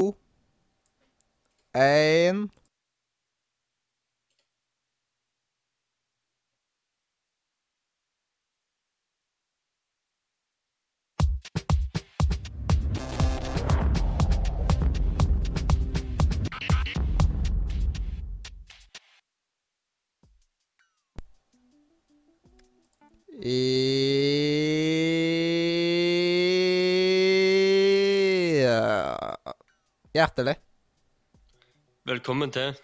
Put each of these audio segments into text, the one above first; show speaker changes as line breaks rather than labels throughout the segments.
én I Hjertelig.
Velkommen til.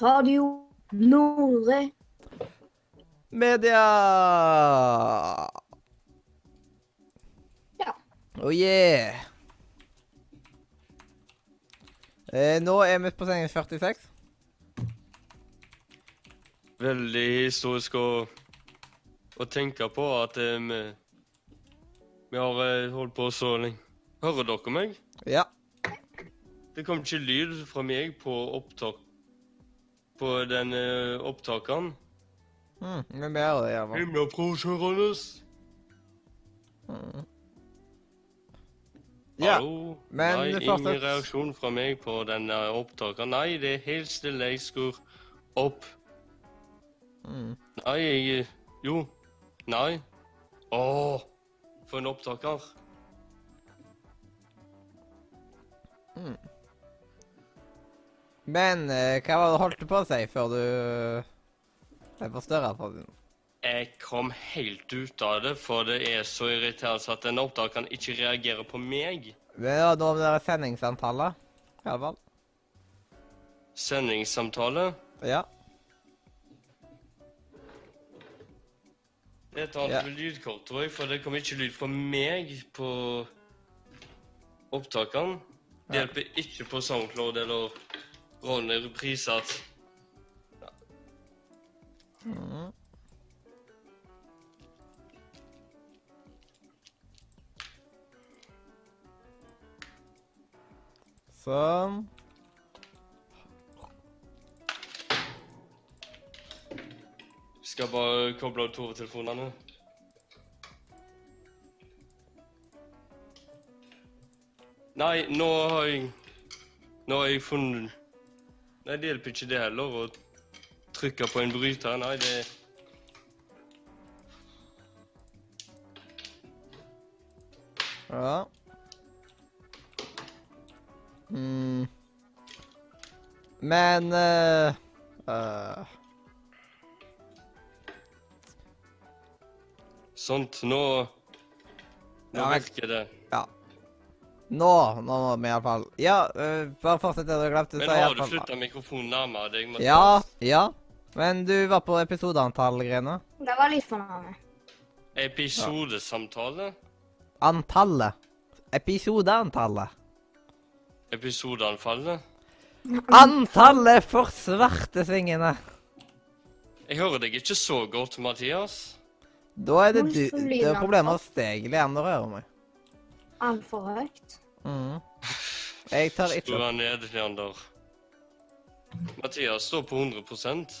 Radio Nore.
Media!
Ja.
Oh yeah! Eh, nå er vi på sending 46.
Veldig historisk å, å tenke på at eh, vi, vi har eh, holdt på så lenge. Hører dere meg?
Ja.
Det kom ikke lyd fra meg på opptak på den eh, opptakeren.
Mm, men vi gjør det.
Himla provoserende.
Mm. Ja,
Hallo?
men
Nei,
det
ingen reaksjon fra meg på den eh, opptakeren. Nei, det er helt stille. Jeg skrur opp.
Mm.
Nei, jeg Jo. Nei. Åh, for en opptaker.
Men eh, hva var det du holdt på å si før du ble forstørra for din?
Jeg kom helt ut av det, for det er så irriterende at den opptakeren ikke reagerer på meg.
Men var noe med det sendingsantallet, i alle fall.
Sendingssamtale.
Ja.
Det er et annet
Ja.
lydkort, tror jeg, for det kom ikke lyd fra meg på opptakeren. Det hjelper ikke på SoundCloud eller Ronny Reprise Ja.
Mm. Sånn.
Skal bare koble av to telefonene. Nei, nå har jeg Nå har jeg funnet Nei, det hjelper ikke det heller å trykke på en bryter. Nei, det
Ja. Mm. Men uh, uh.
Sånt. Nå Nå
Ja,
virker det.
Nå, nå må vi iallfall Ja, uh, bare fortsett det du glemte.
Men har du flytta mikrofonen nærmere deg?
Ja, ja. Men du var på episodeantall-greiene.
Det var litt for nærme.
Episodesamtale?
Antallet. Episodeantallet.
Episodeanfallet?
Antallet for svartesvingene.
Jeg hører deg ikke så godt, Mathias.
Da er det du Det er problemet hos deg, Leander, å høre meg.
Altfor høyt.
Mhm. Jeg tar ikke
Skru deg ned, Leander. Mathias står på 100%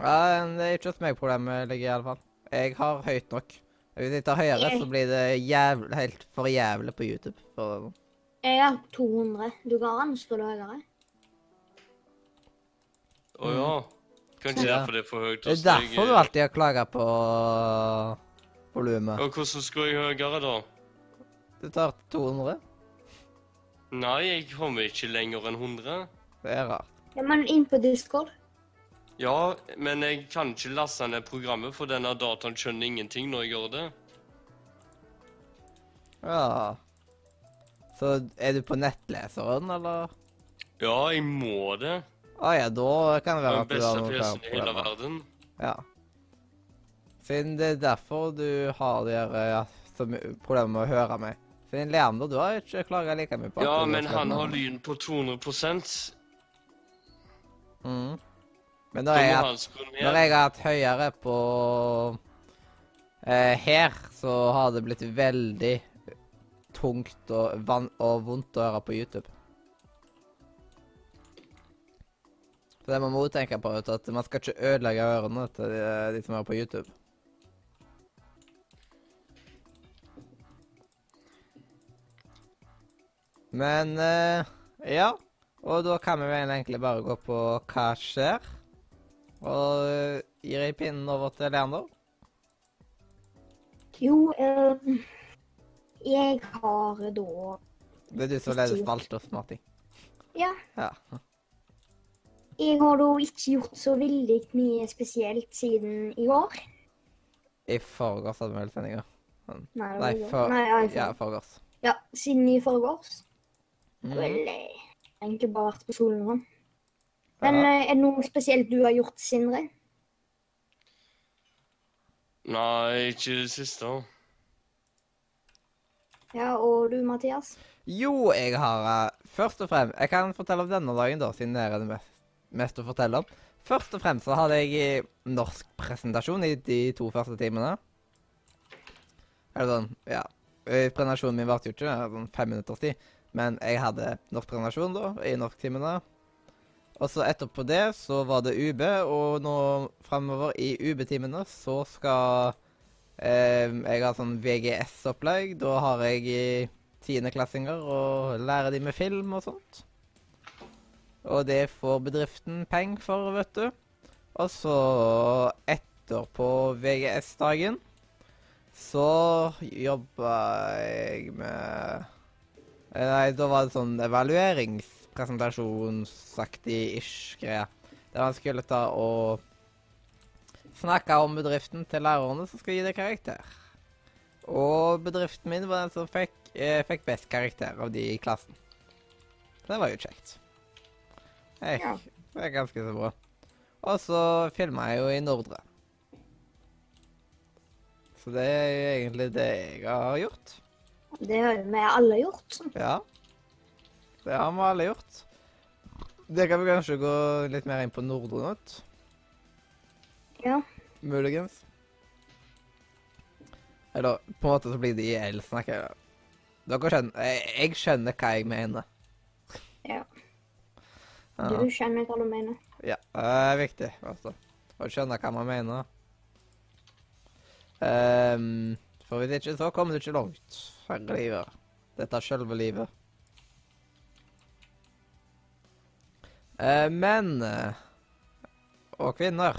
Ja, det er ikke hos meg problemet ligger, i alle fall. Jeg har høyt nok. Hvis jeg tar høyere, så blir det jævlig, helt for jævlig på YouTube. For,
Jeg har 200. Du går an å skru det høyere.
Å ja. Kanskje
Ja.
derfor det er for høyt
det er derfor jeg... du alltid har klaga på volumet.
Og hvordan skal jeg høyere, da?
Du tar 200?
Nei, jeg kommer ikke lenger enn 100.
Det er rart.
Ja, men inn på Discord.
Ja, men jeg kan ikke laste ned programmet, for denne dataen skjønner ingenting når jeg gjør det.
Ja. Så er du på nettleseren, eller?
Ja, jeg må det.
Å ja, da kan det være at du har
beste
noen
PC-en i hele
problemer.
verden.
Ja. Siden det er derfor du har de her, ja, så mye problemer med å høre meg. Siden Leander, du har ikke klaga like mye på
Ja, men han har lyn på 200
Mm. Men når jeg, når jeg har hatt høyere på eh, her, så har det blitt veldig tungt og, van og vondt å høre på YouTube. Så det må man også tenke på, at man skal ikke ødelegge ørene til de, de som hører på YouTube. Men eh, ja. Og da kan vi vel egentlig bare gå på hva skjer. Og uh, gir jeg pinnen over til Leander.
Jo, um, jeg har da
Det er du som leder spalta, Martin?
Ja,
Ja.
jeg har da ikke gjort så veldig mye spesielt siden i går.
I forgårs hadde vi vel sendinga.
Nei,
Nei, for,
Nei, ja,
forgårs.
ja, siden i forgårs.
Mm.
Vel, eh, egentlig bare vært på skolen nå. Men
Ja.
eh, er det noe spesielt du har gjort, Sindre?
Nei, ikke det siste.
Ja, og du, Mathias?
Jo, jeg har eh, Først og fremst Jeg kan fortelle om denne dagen, da, siden det er det mest, mest å fortelle om. Først og fremst så hadde jeg norsk presentasjon i de to første timene. Eller sånn, ja. Presentasjonen min varte jo ikke sånn fem minutters tid, men jeg hadde norsk prenasjon da, i norsktimene. Og så etterpå det så var det UB, og nå fremover i UB-timene så skal eh, jeg ha sånn VGS-opplegg. Da har jeg tiendeklassinger og lærer de med film og sånt. Og det får bedriften penger for, vet du. Og så etterpå VGS-dagen så jobba jeg med Nei, da var det sånn evalueringspresentasjonsaktig ish greie. Der han skulle ta og snakke om bedriften til lærerne som skal gi det karakter. Og bedriften min var den som fikk, eh, fikk best karakter av de i klassen. Så det var jo kjekt.
Ja.
Det er ganske så bra. Og så filma jeg jo i Nordre. Så det er jo egentlig det jeg har gjort.
Det har jo vi alle gjort. sånn.
Ja. Det har vi alle gjort. Det kan vi kanskje gå litt mer inn på Nordre Nytt.
Ja.
Muligens. Eller på en måte så blir det i elsnakk. eller- Dere skjønner jeg, jeg skjønner hva jeg mener.
Ja. Du skjønner hva du mener.
ja det er viktig, altså. Å skjønne hva man mener. Ehm, for hvis ikke, så kommer du ikke langt. Herre livet. Dette er sjølve livet. Uh, men eh, Og kvinner.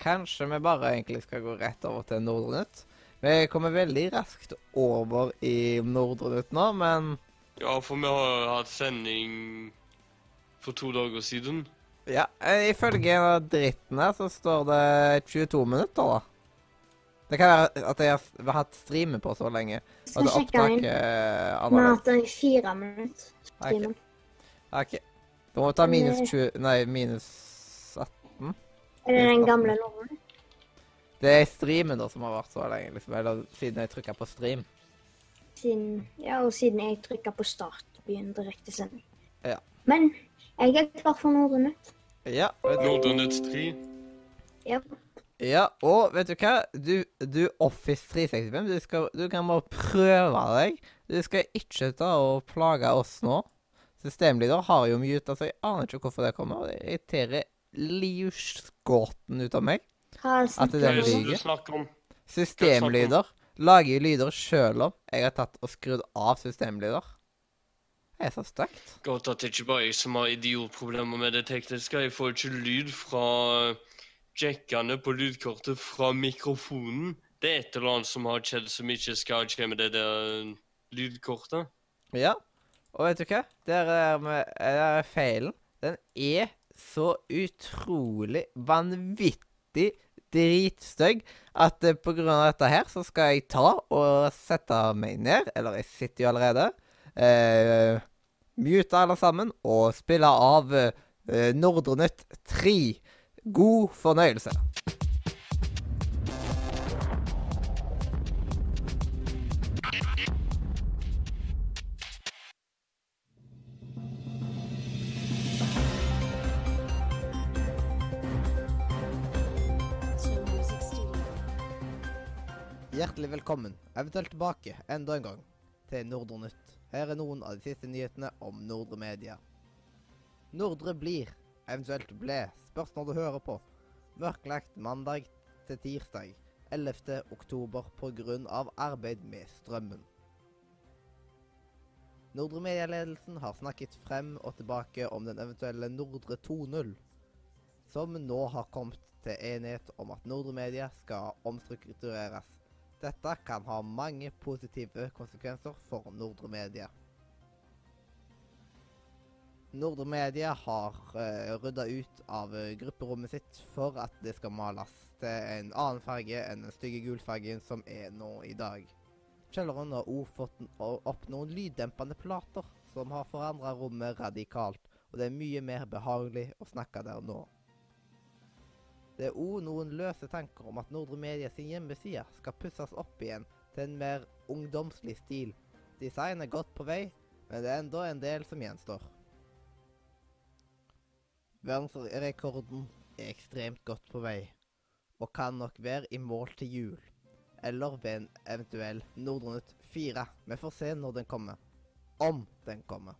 Kanskje vi bare egentlig skal gå rett over til Nordre Nytt. Vi kommer veldig raskt over i Nordre Nytt nå, men
Ja, for vi har hatt sending for to dager siden.
ja, eh, ifølge dritten her så står det 22 minutter, da. Det kan være at jeg har hatt streamen på så lenge.
Skal
det
sjekke
annerledes. er
Vi har hatt den i fire minutter.
Ok.
Streamen.
OK. Da må vi ta minus
eh,
20 Nei, minus 18.
Er det den gamle loven?
Det er streamen da som har vært så lenge, liksom. Eller siden jeg trykka på stream.
Siden, ja, og siden jeg trykka på start og begynte direktesending.
Ja.
Men jeg er klar for Nordre Nytt.
Ja,
Nytt 3.
Ja.
Ja, og vet du hva? Du, du Office 365, du, skal, du kan bare prøve deg. Du skal ikke ta og plage oss nå. Systemleder har jo muta, så jeg aner ikke hvorfor det kommer. Det irriterer livsgåten ut av meg.
Hva
At det er
er
den
det som
lyger. Systemlyder lager lyder sjøl om jeg har tatt og skrudd av systemlyder. Det er så stygt.
Godt at det ikke bare er jeg som har idiotproblemer med det tekniske. Jeg får ikke lyd fra jackene på lydkortet fra mikrofonen. Det er et eller annet som har skjedd som ikke skal skje med det der lydkortet.
Ja. Og vet du hva? Der er, med, der er feilen. Den er så utrolig vanvittig dritstygg at eh, på grunn av dette her så skal jeg ta og sette meg ned, eller jeg sitter jo allerede, uh, mute alle sammen og spille av uh, Nordre Nytt 3. God fornøyelse. Hjertelig velkommen, eventuelt tilbake enda en gang, til Nordre Nytt. Her er noen av de siste nyhetene om Nordre Media. Nordre blir, eventuelt ble, spørs når du hører på, mørklagt mandag til tirsdag 11. oktober av arbeid med strømmen. Nordre Media-ledelsen har snakket frem og tilbake om den eventuelle Nordre 2.0, som nå har kommet til enighet om at Nordre Media skal omstruktureres. Dette kan ha mange positive konsekvenser for Nordre Media. Nordre Media har uh, rydda ut av eh, grupperommet sitt for at det skal males til en annen farge enn den stygge gulfargen som er nå i dag. Kjelleren har òg fått opp noen lyddempende plater som har forandra rommet radikalt, og det er mye mer behagelig å snakke der nå. Det er òg noen løse tanker om at Nordre Media sin hjemmeside skal pusses opp igjen til en mer ungdomslig stil. Design er godt på vei, men det er enda en del som gjenstår. Verdensrekorden er ekstremt godt på vei, og kan nok være i mål til jul. Eller ved en eventuell Nordnytt 4. Vi får se når den kommer. Om den kommer.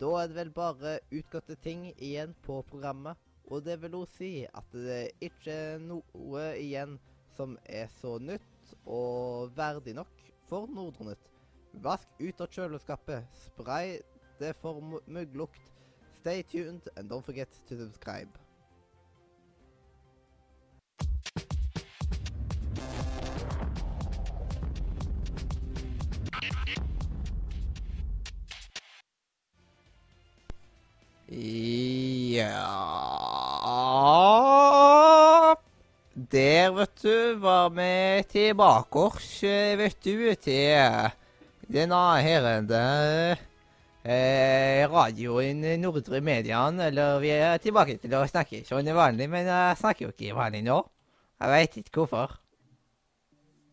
Da er det vel bare utgåtte ting igjen på programmet, og det vil også si at det ikke er noe igjen som er så nytt og verdig nok for Nordnytt. Vask ut av kjøleskapet, spray det for mygglukt. Stay tuned and don't forget to subscribe. Ja Der, vet du, var vi tilbake eh, vet du, til denne herrende eh, radioen Nordre Median. Eller vi er tilbake til å snakke sånn vanlig, men jeg snakker jo ikke vanlig nå. Jeg veit ikke hvorfor.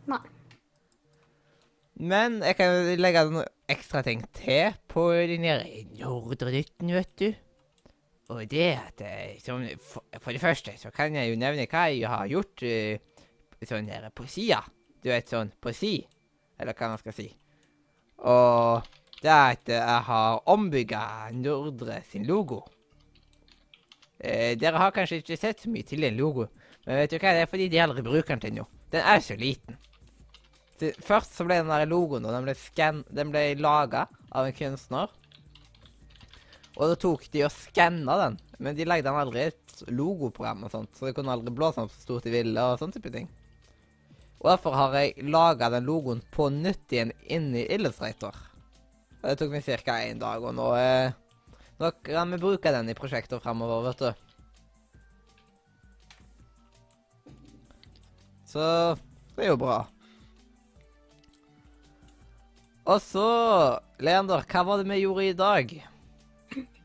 Nei.
Men jeg kan legge noen ekstra ting til på den i Nordre-nytten, vet du. Og det at eh, som, for, det første så kan jeg jo nevne hva jeg har gjort eh, sånn her på sida. Du vet, sånn på si, eller hva man skal si. Og det er at jeg har ombygga Nordre sin logo. Eh, dere har kanskje ikke sett så mye til den logo, men vet du hva, det er fordi de aldri bruker den til noe. Den er så liten. Så først så ble den der logoen og den ble, scan den ble laga av en kunstner. Og da tok de og skanna den, men de lagde den aldri et logoprogram og sånt, så de kunne aldri blåse opp så stort de ville og sånne type ting. Og derfor har jeg laga den logoen på nytt igjen inni Illustrator. Det tok meg ca. én dag, og nå, eh, nå kan vi bruke den i prosjekter fremover, vet du. Så det er jo bra. Og så, Leander, hva var det vi gjorde i dag?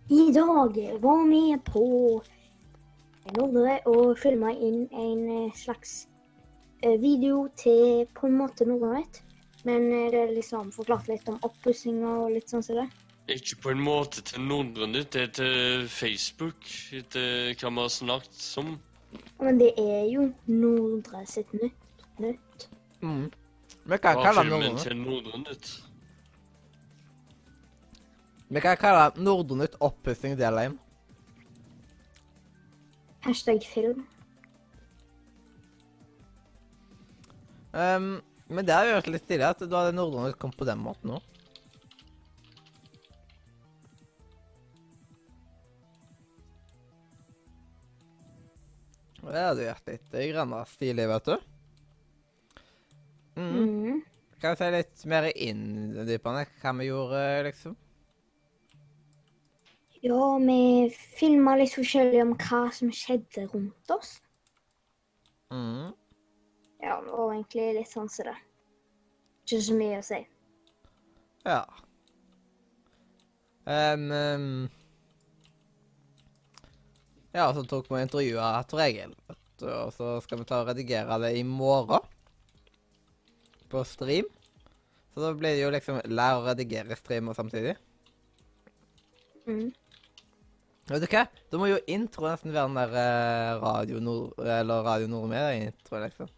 I dag var vi på Nordre og filma inn en eh, slags eh, video til på en måte Nordnett. Men eh, det er liksom forklart litt om oppussinga og litt sånn som det.
Ikke på en måte til Nordre Nytt, det er til Facebook. Etter hva vi har snakket om.
Men det er jo Nordre sitt nytt. nytt.
Mm. Vi kan kalle
filmen
Nordnytt
til Nordre Nytt.
Vi kan kalle Nordnytt oppussing del 1.
Hashtag film.
Um, men det har vært litt stilig at du hadde Nordnytt kommet på den måten nå. Det hadde vært litt eh, grann stilig, vet du. Mm.
Mm.
Kan vi se litt mer inndypende hva vi gjorde, liksom?
Ja, vi filma litt forskjellig om hva som skjedde rundt oss.
Mm.
Ja, og egentlig litt sånn som det. Ikke så mye å si.
Ja. Um, um, ja, så tok vi og intervjua Tor Egil, og så skal vi ta og redigere det i morgen. På stream. Så da blir det jo liksom lære å redigere streamer samtidig.
Mm.
Vet du hva? Da må jo intro nesten være den der eh, Radio Nord... Eller Radio Nordmedia-intro, liksom.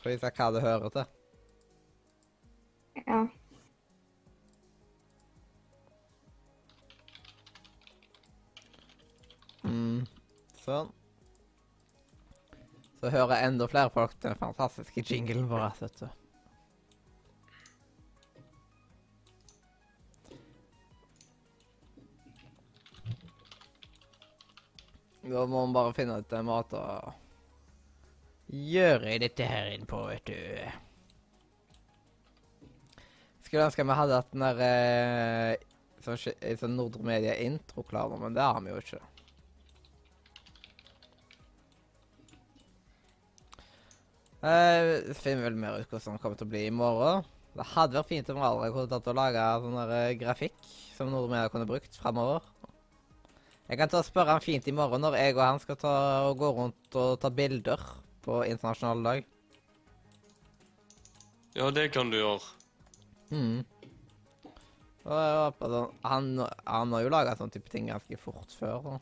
For å vise hva det hører til.
Ja.
Mm, sånn. Så hører enda flere folk den fantastiske jinglen vår. vet du. Da må man bare finne ut en måte å gjøre dette her innpå, vet du. Skulle ønske vi hadde hatt den der eh, sånn, sk- sånn Nordre Media intro klar men det har vi jo ikke. Uh, finner vel mer ut hvordan det kommer til å bli i morgen. Det hadde vært fint om Radar kunne tatt og laga sånn der eh, grafikk som Nordre Media kunne brukt framover. Jeg kan ta og spørre han fint i morgen når jeg og han skal ta og gå rundt og ta bilder på internasjonal dag.
Ja, det kan du gjøre.
Mm. Og jeg håper sånn, han, han har jo laga sånne type ting ganske fort før. Da.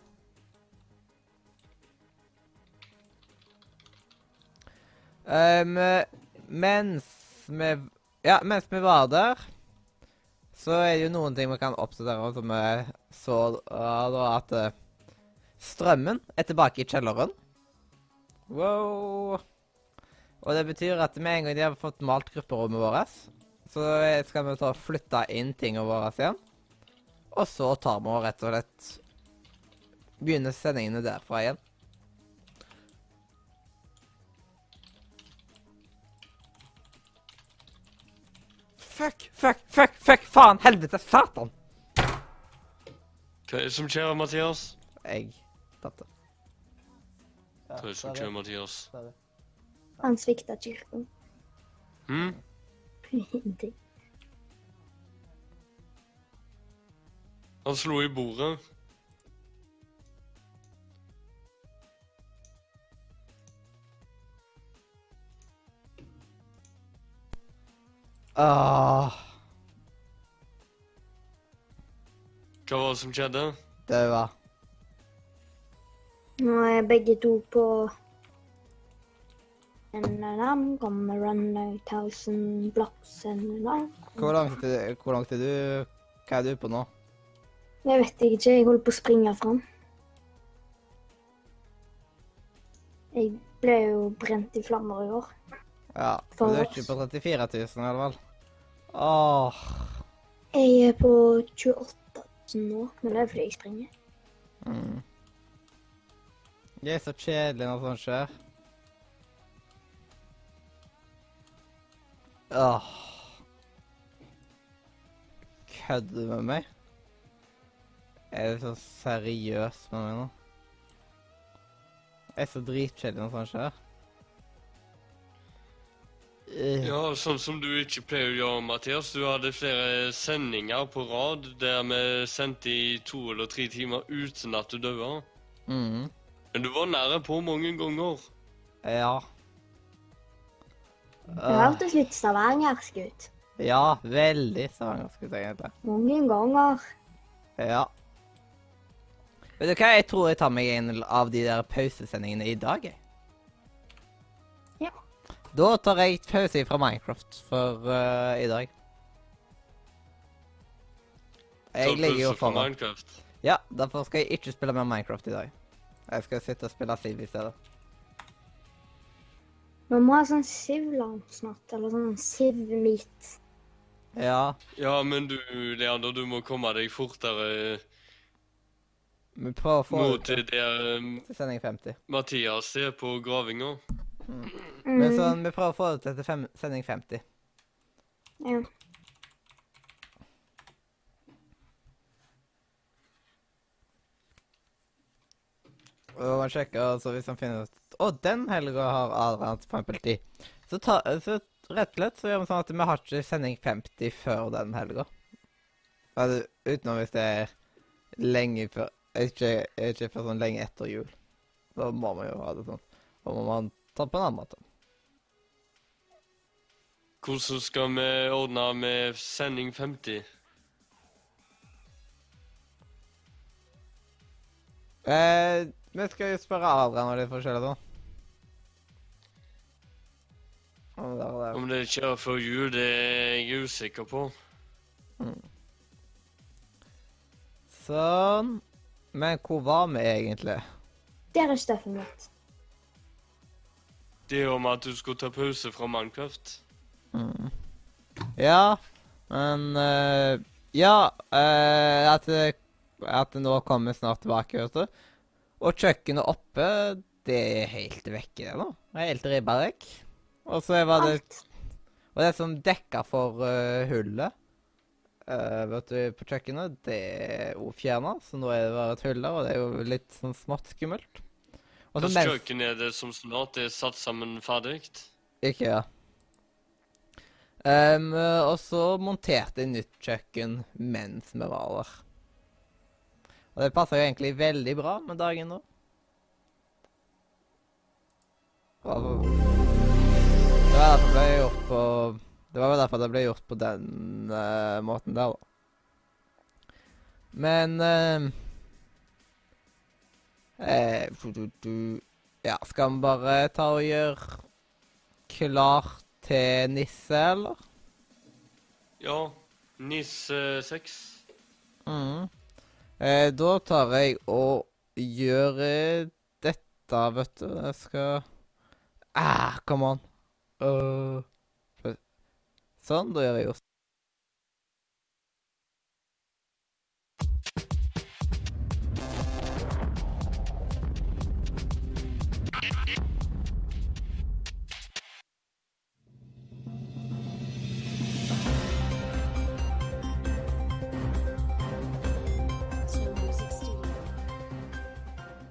Um, mens vi Ja, mens vi var der, så er det jo noen ting vi kan oppdatere som vi så uh, da at eh, strømmen er tilbake i kjelleren. Wow. Og det betyr at med en gang de har fått malt grupperommet vårt, så skal vi ta og flytte inn tingene våre igjen. Og så tar vi og rett og slett begynner sendingene derfra igjen. Fuck, fuck, fuck, fuck, faen, helvete, satan!
Hva er det som skjer, Mathias?
Jeg tapte.
Hva er det som skjer, Mathias?
Han svikta kirken.
Hm?
Ingenting.
Han slo i bordet.
Ah.
Hva var det som skjedde?
det var
Nå er begge to på And I'm gonna run a thousand blocks and I'm
Hvor langt er, hvor langt er du Hva er du på nå?
Jeg vet ikke, jeg holder på å springe fram. Jeg ble jo brent i flammer i år.
Ja,
men
du er ikke på 34 000, eller vel? Åh,
Jeg er på 28 000 nå, men det er fordi jeg springer.
mm. Det er så kjedelig når sånt skjer. Åh. Kødder du med meg? Er du så seriøs med meg nå? Jeg er så dritkjedelig når sånt skjer. Øh.
Ja, sånn som du ikke pleier å gjøre, Mathias. Du hadde flere sendinger på rad der vi sendte i to eller tre timer uten at du døde.
Mm.
Men du var nære på mange ganger.
Ja.
Det hørtes litt stavangersk ut.
Ja, veldig stavangersk ut, egentlig.
Mange ganger.
Ja. Vet du hva, jeg tror jeg tar meg en av de der pausesendingene i dag, jeg.
Ja.
Da tar jeg pause fra Minecraft for uh, i dag. Jeg
Ta
ligger jo foran.
Minecraft.
Ja, derfor skal jeg ikke spille mer Minecraft i dag. Jeg skal sitte og spille Siv i stedet.
Vi må ha sånn Siv-land snart, eller sånn Siv-meet.
Ja,
Ja, men du, Leander, du må komme deg fortere
vi prøver å få
mot
det
der um,
til sending 50.
Mathias er på gravinga.
Men
Mm,
sånn, vi prøver å få det til til fem, sending 50.
ja.
Og man sjekker, altså hvis han finner ut Å, den helga har Adrian eksempel tid. Så, ta, så rett og slett så gjør vi sånn at vi har ikke sending 50 før den helga. Altså, utenom hvis det er lenge før Ikke, ikke før sånn lenge etter jul. Da må man jo ha det sånn. Da må man ta det på en annen måte.
Hvordan skal vi ordne med sending 50?
Eh, vi skal jo spørre Adrian og litt forskjellig, da. Om det er det.
Om det skjer før jul, det er jeg usikker på.
Sånn. Men hvor var vi egentlig?
Der er Steffen mitt.
Det om at du skulle ta pause fra Minecraft.
Mm. Ja, men uh, Ja, uh, at, at nå kommer snart tilbake, vet du. Og kjøkkenet oppe, det er helt vekke, det nå. Det er helt ribba vekk. Og så var det. Og det som dekka for uh, hullet uh, vet du, på kjøkkenet, det er jo fjerna, så nå er det bare et hull der, og det er jo litt sånn smått skummelt. Og så
Hvilket
mens
kjøkken er det som snart er satt sammen ferdig?
Ikke, ja. Um, og så monterte jeg nytt kjøkken mens vi var der. Og det passer jo egentlig veldig bra med dagen nå. Det var det var derfor det ble gjort på Det var vel derfor det ble gjort på den uh, måten der, da. Men ehm, eh, du, du, du, Ja, skal vi bare ta og gjøre klar til nisse, eller?
Ja. Nisse 6.
Mhm. Eh, da tar jeg og gjør eh, dette, vet du. Jeg skal Ah, come on. Uh. Sånn, da gjør jeg jo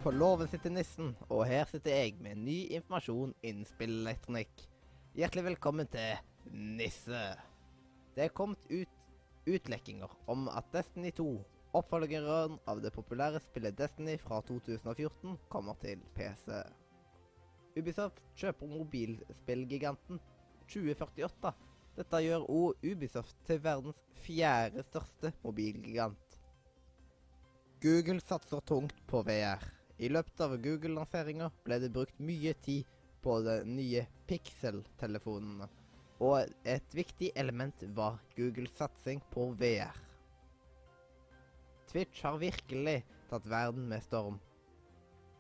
På låven sitter nissen, og her sitter jeg med ny informasjon innen spillelektronikk. Hjertelig velkommen til Nisse. Det er kommet ut utlekkinger om at Destiny 2, oppfølgeren av det populære spillet Destiny fra 2014, kommer til PC. Ubisoft kjøper mobilspillgiganten 2048. Dette gjør òg Ubisoft til verdens fjerde største mobilgigant. Google satser tungt på VR. I løpet av Google-lanseringa ble det brukt mye tid på de nye Pixel-telefonene, og et viktig element var Googles satsing på VR. Twitch har virkelig tatt verden med storm.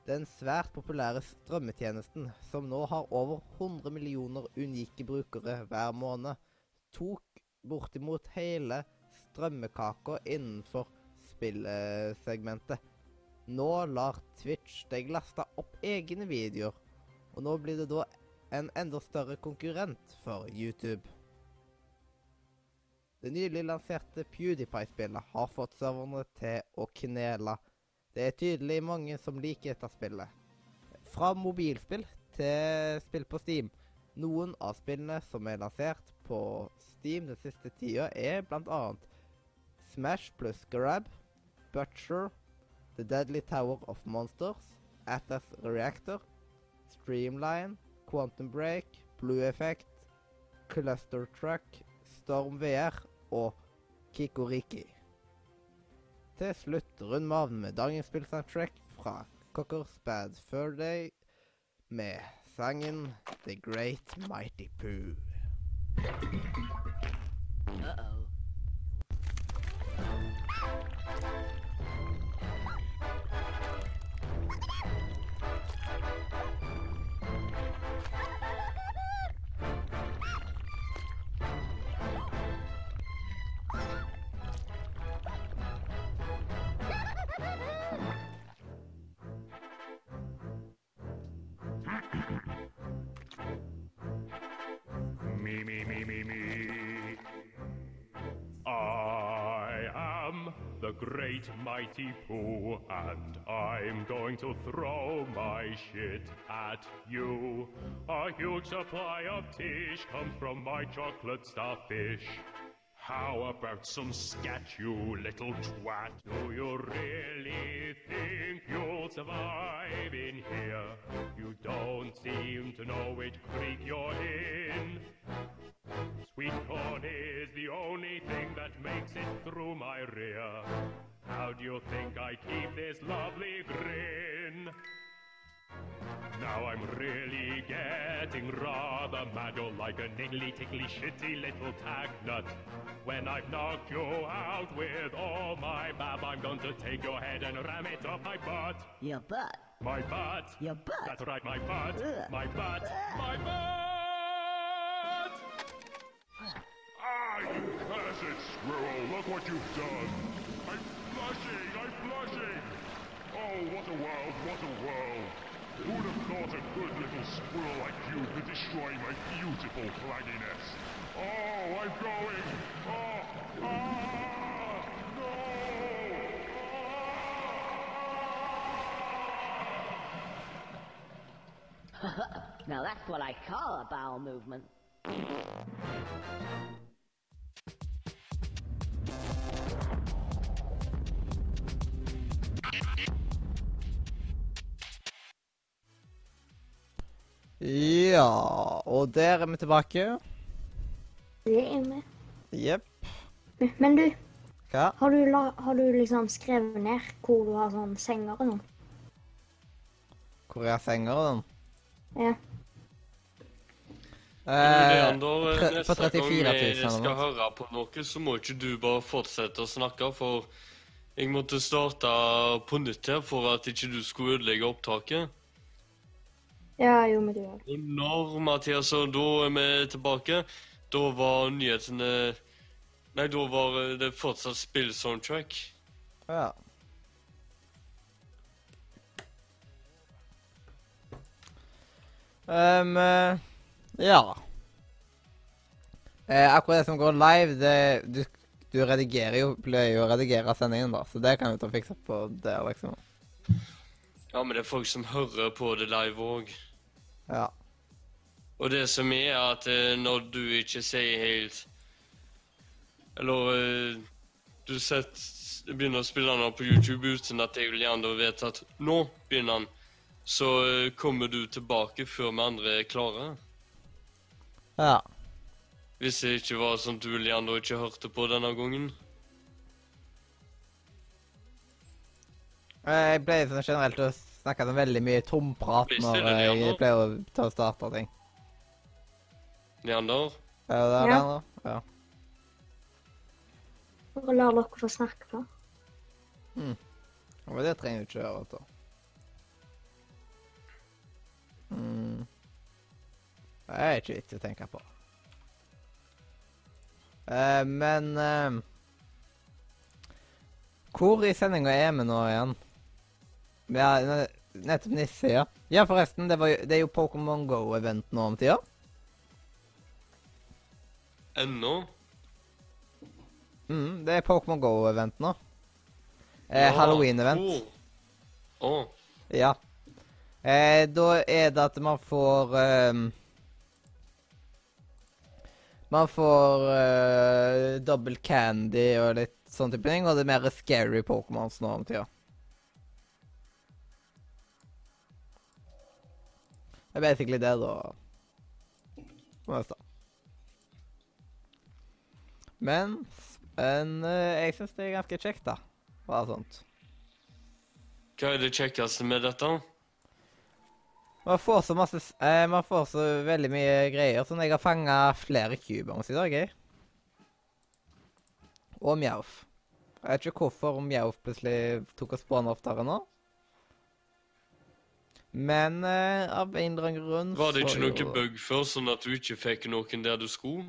Den svært populære strømmetjenesten, som nå har over 100 millioner unike brukere hver måned, tok bortimot hele strømmekaka innenfor spillsegmentet. Nå lar Twitch deg laste opp egne videoer, og nå blir det da en enda større konkurrent for YouTube. Det nylig lanserte PewDiePie-spillet har fått serverne til å knele. Det er tydelig mange som liker dette spillet. Fra mobilspill til spill på Steam. Noen av spillene som er lansert på Steam den siste tida, er bl.a. Smash pluss Grab, Butcher, The Deadly Tower of Monsters, Atlas Reactor, Streamline, Quantum Break, Blue Effect, Cluster Truck, Storm VR og Kikoriki. Til slutt runder vi av med dagens spillsoundtrack fra Cockers Bad Fur Day med sangen The Great Mighty Pooh.
Me, mighty Pooh, and I'm going to throw my shit at you. A huge supply of tish comes from my chocolate starfish. How about some scat, you little twat? Do you really think you'll survive in here? You don't seem to know which creek you're in. Sweet corn is the only thing that makes it through my rear. How do you think I keep this lovely grin? Now I'm really getting rather mad. You're like a niggly, tickly, shitty little tag nut. When I've knocked you out with all my bab, I'm going to take your head and ram it up my butt.
Your butt.
My butt.
Your butt.
That's right, my butt.
Ugh.
My butt. My butt! Ah, you cursed squirrel! Look what you've done! Blushing! I'm blushing! Oh, what a world! What a world! Who'd have thought a good little squirrel like you could destroy my beautiful flagginess? Oh, I'm going! Oh, ah! No!
Now that's what I call a bowel movement.
Ja, og der er vi tilbake.
Det er vi.
Jepp.
Men du,
Hva?
har du, la, har du liksom skrevet ned hvor du har sånn senger og sånn?
Hvor er senger og sånn?
Ja.
Eh,
Leander,
på 34
gang
000
jeg
eller
skal høre på noe, så må ikke du bare fortsette å snakke, for jeg måtte starte på nytt her for at ikke du skulle ødelegge opptaket.
Ja, jo, men gjør det.
Og når, Mathias, og da er vi tilbake, da var nyhetene Nei, da var det fortsatt spill-soundtrack.
Ja. Ehm, eh, ja. Eh, akkurat det som går live, det du, du redigerer jo Pleier jo å redigere sendingen, da, så det kan du ta og fikse på der, liksom.
Ja, men det er folk som hører på det live òg.
Ja.
Og det som er, at eh, når du ikke sier helt Eller eh, du setter, begynner å spille den på YouTube uten at jeg vil gjerne vet at nå begynner den, så eh, kommer du tilbake før vi andre er klare.
Ja.
Hvis det ikke var sånn at gjerne ikke hørte på denne gangen.
Jeg pleier sånn generelt å snakke sånn veldig mye tomprat når jeg
Leander.
pleier å ta og starte ting.
Leander?
Er det det,
Ja.
Leander? Ja.
Bare la dere få snakke på.
Men det trenger du ikke gjøre, vet du. Mm. Det er ikke vits å tenke på. Eh, men eh, Hvor i sendinga er vi nå igjen? Ja, ne- nettopp Nisse, ja. Ja, forresten, det, var det er jo Pokémon Go-event nå om tida.
Ennå?
Mm, det er Pokémon Go-event nå. Eh, Halloween-event.
Å.
Ja. Eh, da er det at man får um, Man får uh, double candy og litt sånn type ting, og det er mer scary Pokémons nå om tida. Det er basically det, da. Mest da. Men en, eh, jeg syns det er ganske kjekt, da. Hva er sånt.
Hva er det kjekkeste med dette?
Man får så masse eh, Man får så veldig mye greier. Sånn jeg har fanga flere cubons i dag, jeg. Og Mjauf. Jeg vet ikke hvorfor Mjauf plutselig tok og spåna oftere nå. Men eh, av en eller annen grunn
Var det ikke noe bug før, sånn at du ikke fikk noen der du skulle?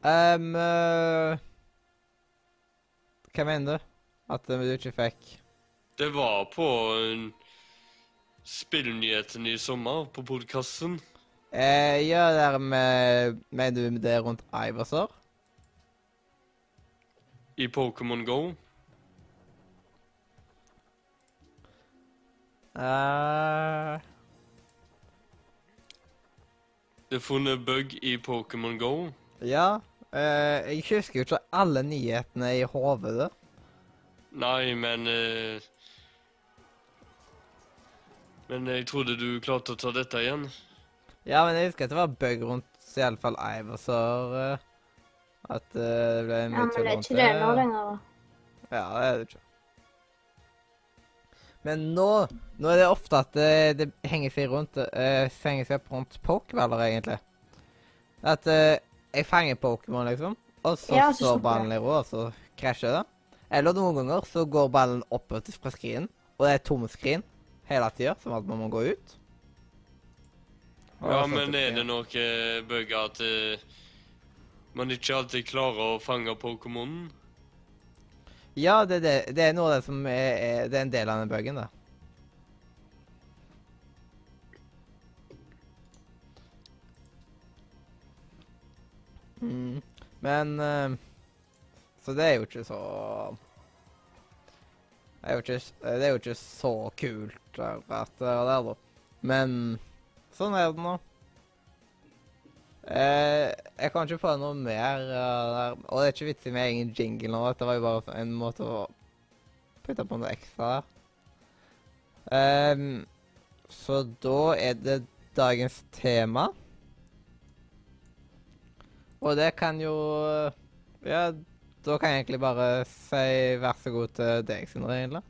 Ehm, uh, Hva mener du? At du ikke fikk
Det var på uh, spillnyhetene i sommer, på podkasten.
eh, Ja, der med Mener du det rundt Iverser?
I Pokémon Go.
Eh,
Det er funnet bug i Pokémon Go.
Ja. Uh, jeg husker jo ikke alle nyhetene i hodet.
Nei, men uh... Men jeg trodde du klarte å ta dette igjen.
Ja, men jeg husker at det var bug rundt i alle fall Iverser. Uh, at uh, det ble
Ja,
mye
men
rundt
det er ikke det nå lenger, da.
Ja, det er det ikke. Men nå, nå er det ofte at det, det henger seg rundt uh, henger seg opp rundt Pokéballer, egentlig. At uh, jeg fanger Pokémon, liksom, og så
Ja,
står ballen i ro, og så krasjer det. Eller noen ganger så går ballen oppover fra screenen, og det er tom screen hele tida, som at man må gå ut. Og
Ja, men er det noe bugger at uh, man ikke alltid klarer å fange Pokémonen?
Ja, det, er det, det er noe av det som er, er Det er en del av den buggen, da. Mm. Men uh, Så det er jo ikke så Det er jo ikke, er jo ikke så kult akkurat det der, da. Men sånn er det nå. Eh, jeg kan ikke få noe mer uh. Og det er ikke vits i med egen jingle nå. Dette var jo bare en måte å putte på noe ekstra der. Eh, så da er det dagens tema. Og det kan jo Ja, da kan jeg egentlig bare si vær så god til deg, Sindre, egentlig.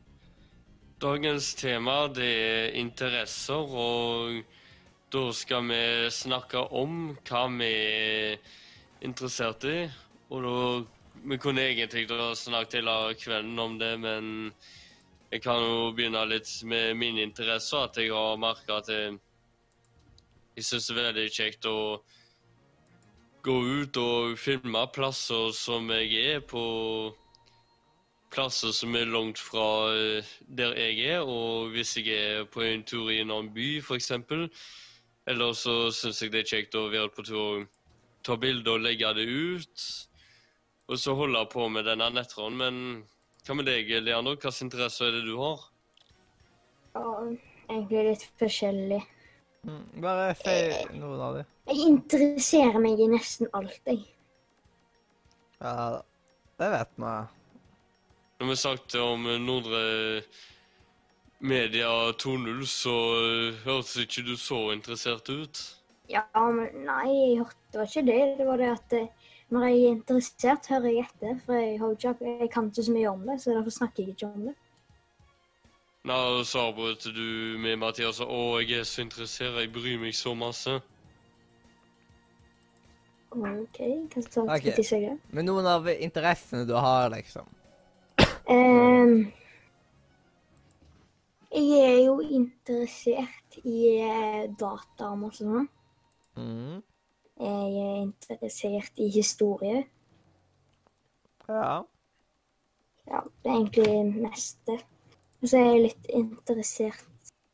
Dagens tema det er interesser, og da skal vi snakke om hva vi er interessert i. Og da Vi kunne egentlig snakket hele kvelden om det, men jeg kan jo begynne litt med mine interesser. At jeg har merka at jeg, jeg syns det er veldig kjekt å gå ut og filme plasser som jeg er på plasser som er langt fra eh, der jeg er, og hvis jeg er på en tur i en annen by, f.eks. Eller så syns jeg det er kjekt å være på tur og ta bilder og legge det ut. Og så holde på med denne nettroen. Men hva med deg, Leander? Hvilke interesser er det du har?
Ja, egentlig litt forskjellig.
Mm, bare si noen av dem.
Jeg interesserer meg i nesten alt, jeg.
Ja, det vet vi.
Når vi snakket om eh, Nordre Media 2.0, så eh, hørtes ikke du så interessert ut.
Ja, men nei, jeg hørte det var ikke det. Det var det at eh, når jeg er interessert, hører jeg etter. For jeg, har ikke, jeg kan ikke så mye om det, så derfor snakker jeg ikke om det.
Nå så avbrøt du med Mathias at 'Å, jeg er så interessert, jeg bryr meg så masse'.
OK, hva sa
Ok.
okay.
Men noen av interessene du har, liksom.
Ehm, jeg er jo interessert i eh, data og masse sånn.
Mm.
Jeg er interessert i historie.
Ja.
Ja, det er egentlig mest det. Og så er jeg litt interessert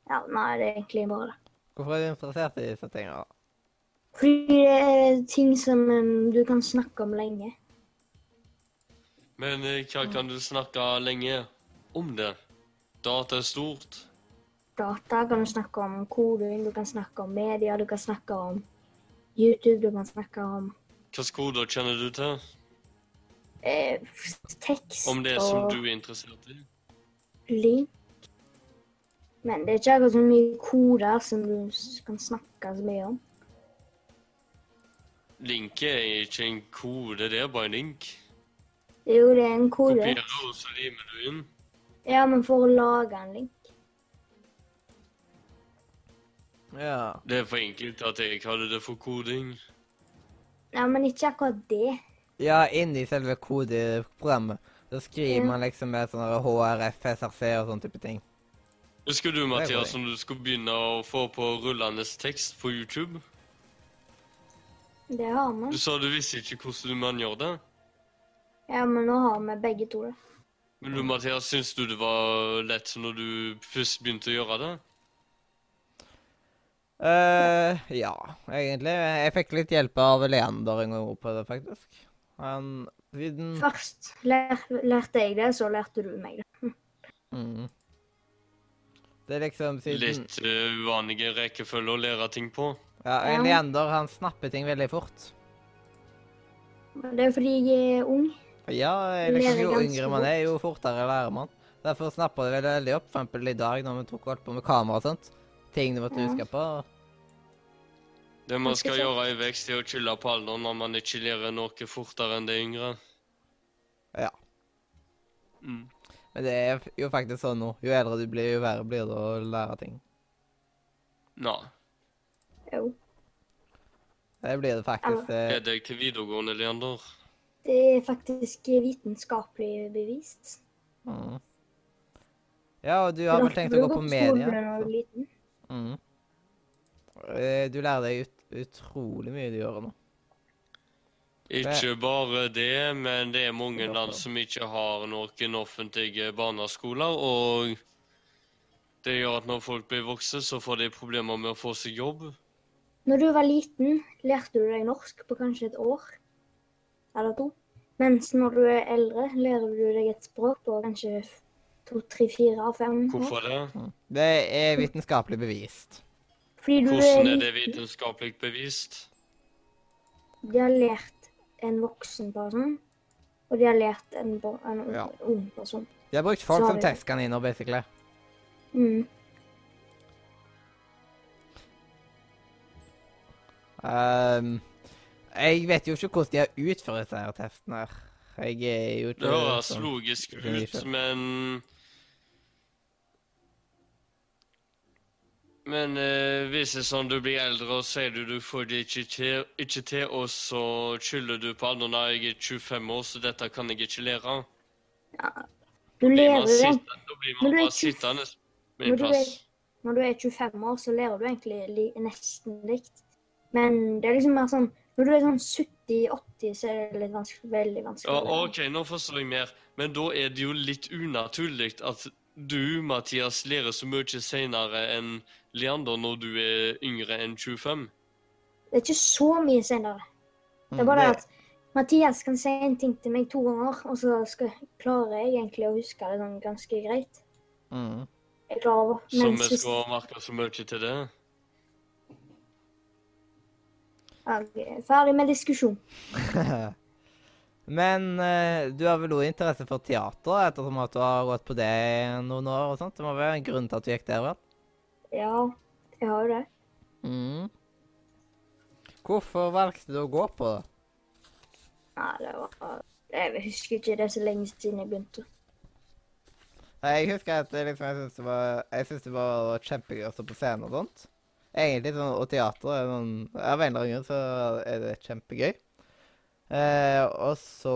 Ja, nei, det er egentlig bare det.
Hvorfor er du interessert i disse tingene?
Fordi det er ting som um, du kan snakke om lenge.
Men eh, hva kan du snakke lenge om det? Data er stort.
Data kan du snakke om koding, du kan snakke om media, du kan snakke om YouTube, du kan snakke om
Hvilke koder kjenner du til?
eh, tekst
Om det som du er interessert i?
link. Men det er ikke akkurat så mye koder som du kan snakke så mye om.
Link er ikke en kode, det er bare en link.
Jo, det er en kode.
Kopierer, og så limer du inn.
Ja, men for å lage en link.
Ja.
Det er for enkelt at jeg kaller det for koding.
Ja, men ikke akkurat det.
Ja, inni selve kodeprogrammet. Så skriver
Ja.
man liksom med sånne HRF, SRC og sånne type ting.
Husker du, Mathias, om du skulle begynne å få på rullende tekst på YouTube?
Det har vi.
Du sa du visste ikke hvordan man gjør det.
Ja, men nå har vi begge to det.
Men du, Mathias, syns du det var lett når du først begynte å gjøre det?
Uh, ja, egentlig. Jeg fikk litt hjelp av Leander en gang på det, faktisk. Han den...
Først lær, lærte jeg det, så lærte du meg det.
mm. Det er liksom siden
Litt uh, uvanlige rekkefølge å lære ting på.
Ja,
Ja.
Leander han snapper ting veldig fort.
Det er fordi jeg er ung.
Ja, liksom, jo yngre man er, jo fortere lærer man. Derfor snapper det veldig, opp. For eksempel i dag når vi tok holdt på med kamera og sånt. Ting du måtte
Ja.
huske på.
Det man skal gjøre i vekst, er å chille på alderen når man ikke lærer noe fortere enn det yngre.
Ja.
Mm.
Men det er jo faktisk sånn nå. Jo eldre du blir, jo verre blir det å lære ting.
Nei.
Jo.
Det blir det faktisk.
Er
Det,
det ikke videregående, Leander?
Det er faktisk vitenskapelig bevist.
Mm. Ja, og du har vel tenkt å gå på
media?
Mm. Eh, Du lærer deg ut, utrolig mye du gjør nå.
Ikke bare det, men det er mange land som ikke har noen offentlige barneskoler. Og det gjør at når folk blir voksne, så får de problemer med å få seg jobb.
Når du var liten, lærte du deg norsk på kanskje et år eller to. Mens når du er eldre, lærer du deg et språk på kanskje to, tre, fire av fem år.
Hvorfor det?
Det er vitenskapelig bevist.
Fordi du
Hvordan er det vitenskapelig bevist?
De har lært en voksen person, og de har lært en, en
Ja.
ung person.
De har brukt folk som testkaniner, basically.
Mm.
Ehm, jeg vet jo ikke hvordan de har utført disse testen testene her. Jeg er jo ikke
Det høres
sånn-
logisk ut, men Men eh, hvis det er sånn du blir eldre og sier du du får det ikke til, ikke til og så skylder du på andre når jeg er 25 år, så dette kan jeg ikke lære.
Du lærer det.
da blir
Når
man
du er
bare
20
sittende med
når
en plass.
Når du er 25 år, så lærer du egentlig li nesten likt. Men det er liksom mer sånn Når du er sånn 70-80, så er det litt vanskelig, veldig vanskelig.
Ja. OK, nå forstår jeg mer. Men da er det jo litt unaturlig at du, Mathias, lærer så mye senere enn Leander når du er yngre enn 25.
Det er ikke så mye senere. Det er bare det at Mathias kan si en ting til meg to ganger, og så skal, klarer jeg egentlig å huske det sånn ganske greit.
Mm.
Jeg klarer
Så vi skal merke så mye til det.
Ok, Ferdig med diskusjon.
Men eh, du har vel også interesse for teater, ettersom at du har gått på det i noen år og sånt? Det må være en grunn til at du gikk der, vel?
Ja, jeg har jo det.
Mm. Hvorfor valgte du å gå på det?
Nei, det var Jeg husker ikke, det så lenge siden jeg begynte.
Nei, Jeg husker at liksom, jeg syntes det var, det var kjempegøy å stå på scenen og sånt. Egentlig sånn, og teater er sånn, Av en eller annen grunn så er det kjempegøy. Eh, og så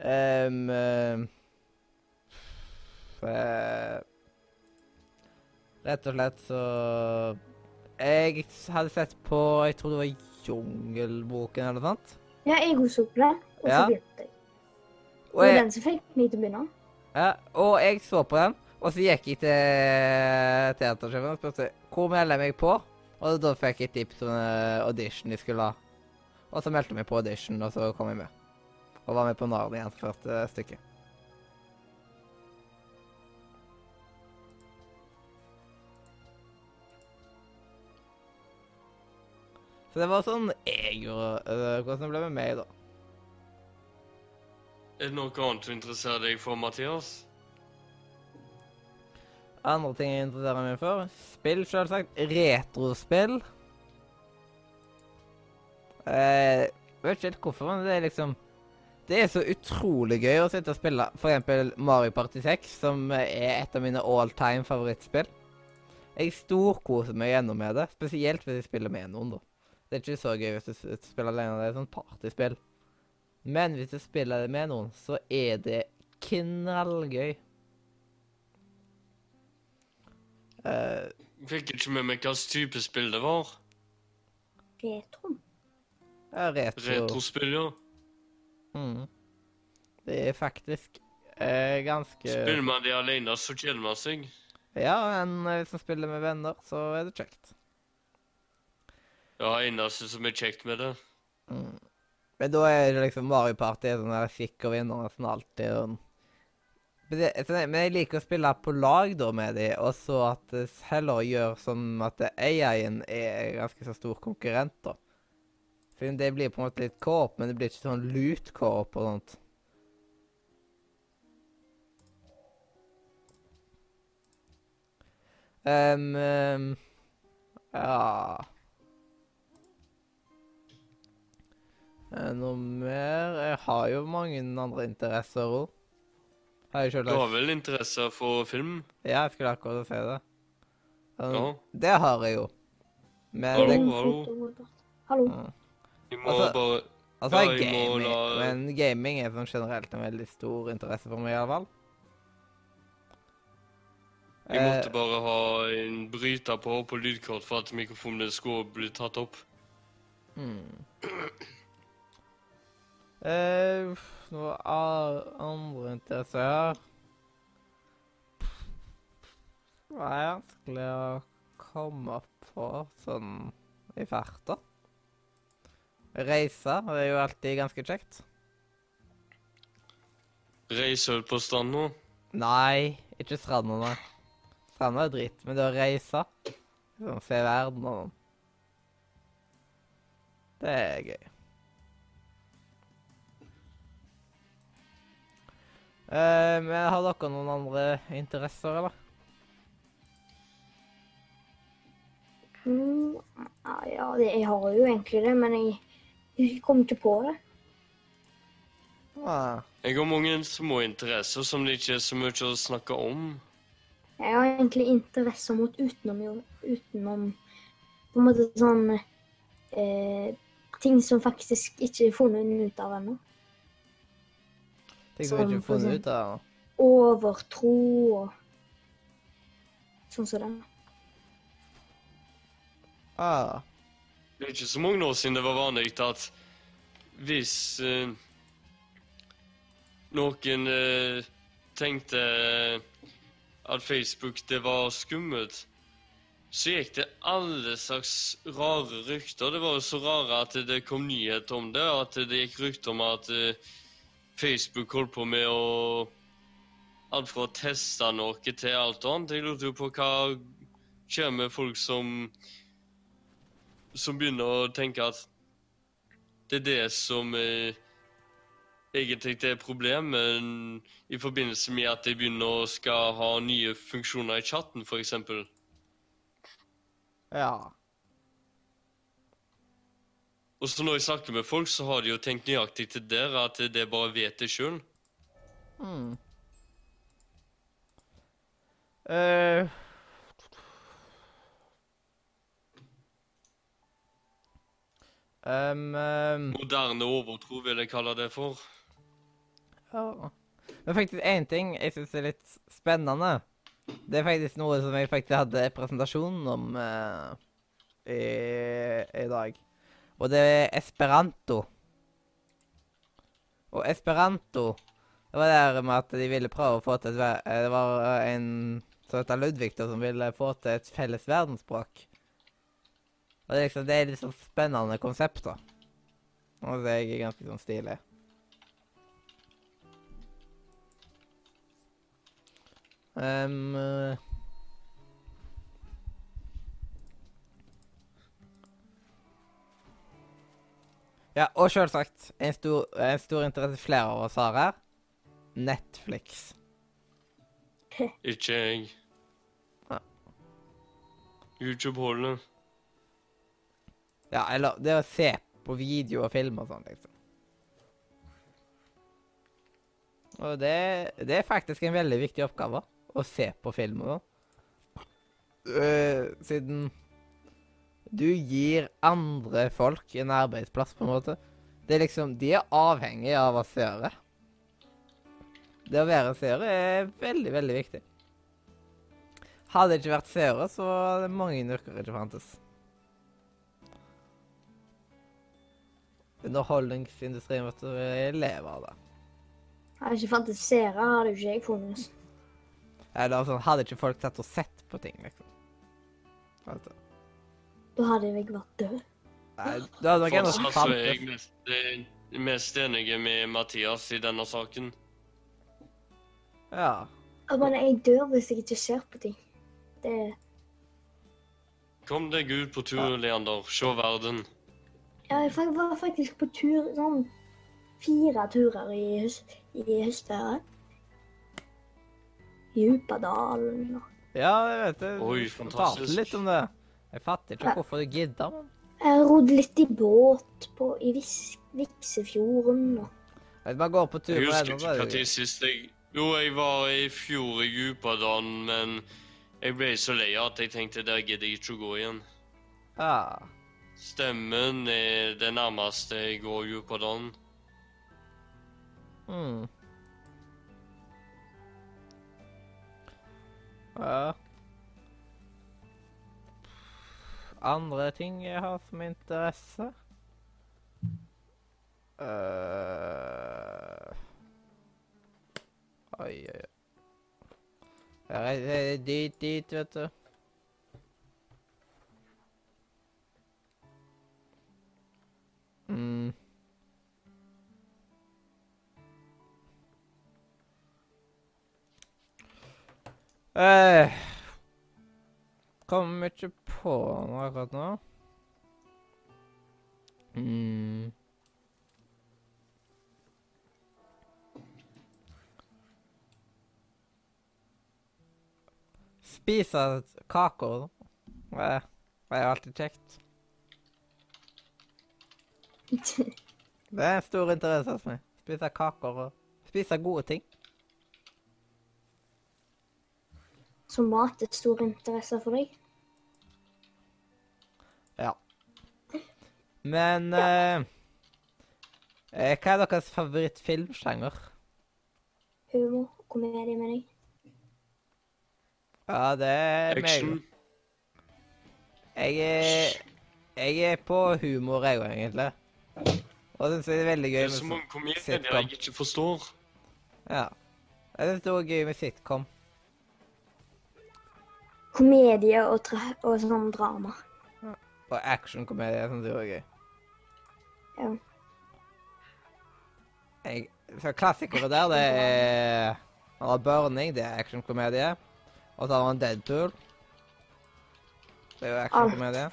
um, eh, Rett og slett så Jeg hadde sett på Jeg tror det var Jungelboken eller noe sånt.
Ja, jeg også på det, og så
Ja.
begynte jeg. Det
Og
var
jeg,
den som fikk meg til å begynne.
Ja, og jeg så på den, og så gikk jeg til teatersjefen og spurte hvor melder jeg meg på. Og da fikk jeg tips om en audition de skulle ha. Og så meldte jeg meg på audition, og så kom jeg med. Og var med på Narnia første stykke. Så det var sånn jeg gjorde uh, Hvordan det ble med meg, da.
Er det noe annet du interesserer deg for, Mathias?
Andre ting jeg interesserer meg for. Spill, selvsagt. Retrospill. Eh, vet ikke helt hvorfor, men det er liksom Det er så utrolig gøy å sitte og spille f.eks. Mario Party 6, som er et av mine all time favorittspill. Jeg storkoser meg gjennom med det, spesielt hvis jeg spiller med noen, da. Det er ikke så gøy hvis du spiller alene, det er sånn partyspill. Men hvis du spiller det med noen, så er det knallgøy. Eh,
Fikk ikke med meg hvilken type spill det var.
Retro.
ja, retro.
Retrospill, ja.
Mm. Det er faktisk eh, ganske
Spiller man det alene, så kjeder man seg.
Ja, men eh, hvis man spiller med venner, så er det kjekt.
Ja, eneste som er kjekt med det.
Mm. Men da er det liksom Mario Party er sånn der sikker vinner nesten alltid. Og... Men, det, men jeg liker å spille på lag da med de, og så at det heller gjør som at AI-en er ganske så stor konkurrent, da. For det blir på en måte litt co-op, men det blir ikke sånn loot-co-op og sånt. Ehm, um, ja Eh, Noe mer? Jeg har jo mange andre interesser òg. Har jeg
Du har vel interesse for film?
Ja, jeg skulle akkurat si det. Um,
Ja.
Det har jeg jo. Men
Hallo,
det,
hallo.
Hallo.
Mm.
Vi må
Altså-
bare
Altså,
Ja,
gaming,
la-
men gaming er sånn generelt en veldig stor interesse for meg, i alle fall.
Jeg måtte
Eh,
bare ha en bryter på på lydkort for at mikrofonene skulle bli tatt opp.
hmm. Eh, noe a- andre interesser her Det er vanskelig å komme på sånn i farta. Reise det er jo alltid ganske kjekt.
Reise du på stranda.
Nei, ikke stranda, nei. Stranda er dritt, men det å reise sånn, Se verden og sånn. Det er gøy. Eh, men har dere noen andre interesser, eller?
Mm, ja, det, jeg har jo egentlig det, men jeg, jeg kom ikke på det.
Ah,
Jeg har mange små interesser som det ikke er så mye å snakke om.
Jeg har egentlig interesser mot utenom, utenom på en måte sånn eh, Ting som faktisk ikke er funnet ut av ennå.
Ting som vi ikke
Sånn,
har funnet ut av.
Overtro og sånn som det.
Ah,
Det er ikke så mange år siden det var vanlig at hvis eh, noen eh, tenkte at Facebook det var skummelt, så gikk det alle slags rare rykter. Det var jo så rare at det kom nyheter om det, at det gikk rykter om at eh, Facebook holdt på med å Alt fra å teste noe til alt annet. Jeg lurte jo på hva skjer med folk som som begynner å tenke at det er det som eh, egentlig er problemet i forbindelse med at de begynner å skal ha nye funksjoner i chatten, f.eks.
ja.
Og så når jeg snakker med folk, så har de jo tenkt nøyaktig til dere at de bare vet det sjøl.
Mm. Uh. um, um,
Moderne overtro, vil jeg kalle det for.
ja. Men faktisk én ting jeg syns er litt spennende. Det er faktisk noe som jeg faktisk hadde presentasjon om uh, i, i dag. Og det er esperanto. Og esperanto Det var det med at de ville prøve å få til et eh, Det var eh, en som heter Ludvig, da, som ville få til et felles verdensspråk. Og det er liksom, det er litt sånn spennende konsept, da. Og det er ganske sånn stilig. Um, ja, og selvsagt, en stor, en stor interesse flere av oss har her. Netflix.
Ikke jeg.
Ja.
YouTube holder.
Ja, eller det å se på video og film og sånn, liksom. Og det, det er faktisk en veldig viktig oppgave, å se på film og sånn. Uh, siden du gir andre folk en arbeidsplass, på en måte. Det er liksom De er avhengig av å seere. Det å være seere er veldig, veldig viktig. Hadde det ikke vært seere, så hadde mange yrker ikke fantes. Underholdningsindustrien, vet du, jeg lever av det.
Hadde ikke fantes seere, hadde ikke jeg funnet.
Eller sånn, hadde ikke folk sett og sett på ting, liksom. Altså,
Da hadde jeg vært død.
nei, det hadde ennå
Fortsatt så er jeg
er
mest, eh, mest enig med Mathias i denne saken.
Ja.
Men jeg dør hvis jeg ikke ser på ting. Det
Kom deg ut på tur, Leander. Se verden.
ja, Jeg var faktisk på tur sånn fire turer i, høst, i høstferie. Djupadalen og
Ja, jeg vet det.
Oi,
fantastisk. fortalte litt om det. Jeg fatter ikke hvorfor du gidder, men
Jeg rodde litt i båt på, i Vis, Viksefjorden og
Jeg bare går på tur
Jeg
med
husker
venner,
ikke når sist jeg Jo, jeg var i fjor i Djupadalen, men jeg ble så lei at jeg tenkte der gidder jeg ikke å gå igjen.
Ja.
Stemmen er det nærmeste jeg går Jupadon.
Mm. Ja. Andre ting jeg har som interesse? Uh, Oi, oi, oi. Jeg reiser dit, dit, vet du. Mm. Eh, Kommer ikke på noe akkurat nå. Mm. Spise kaker. Det det er jo alltid kjekt. Det er en stor interesse hos meg. Spise kaker og spise gode ting.
Så mat er stor interesse for deg?
Men ja. eh, Hva er deres favorittfilmsjanger?
Humor? Komedie, mener jeg.
Ja, det er meg. Jeg er, jeg er på humor, jeg òg, egentlig. Og det synes jeg er veldig
Det
gøy
er
med
så mange
sånn-
komedier jeg ikke forstår.
Ja. Jeg synes det er også gøy med sitcom.
Komedie og, tra og sånn drama.
Og actionkomedie syns jeg også er gøy.
Ja.
Jeg, for klassikere der, det er Han har Burning, det er actionkomedie. Og så har han Deadpool. Det er jo actionkomedie.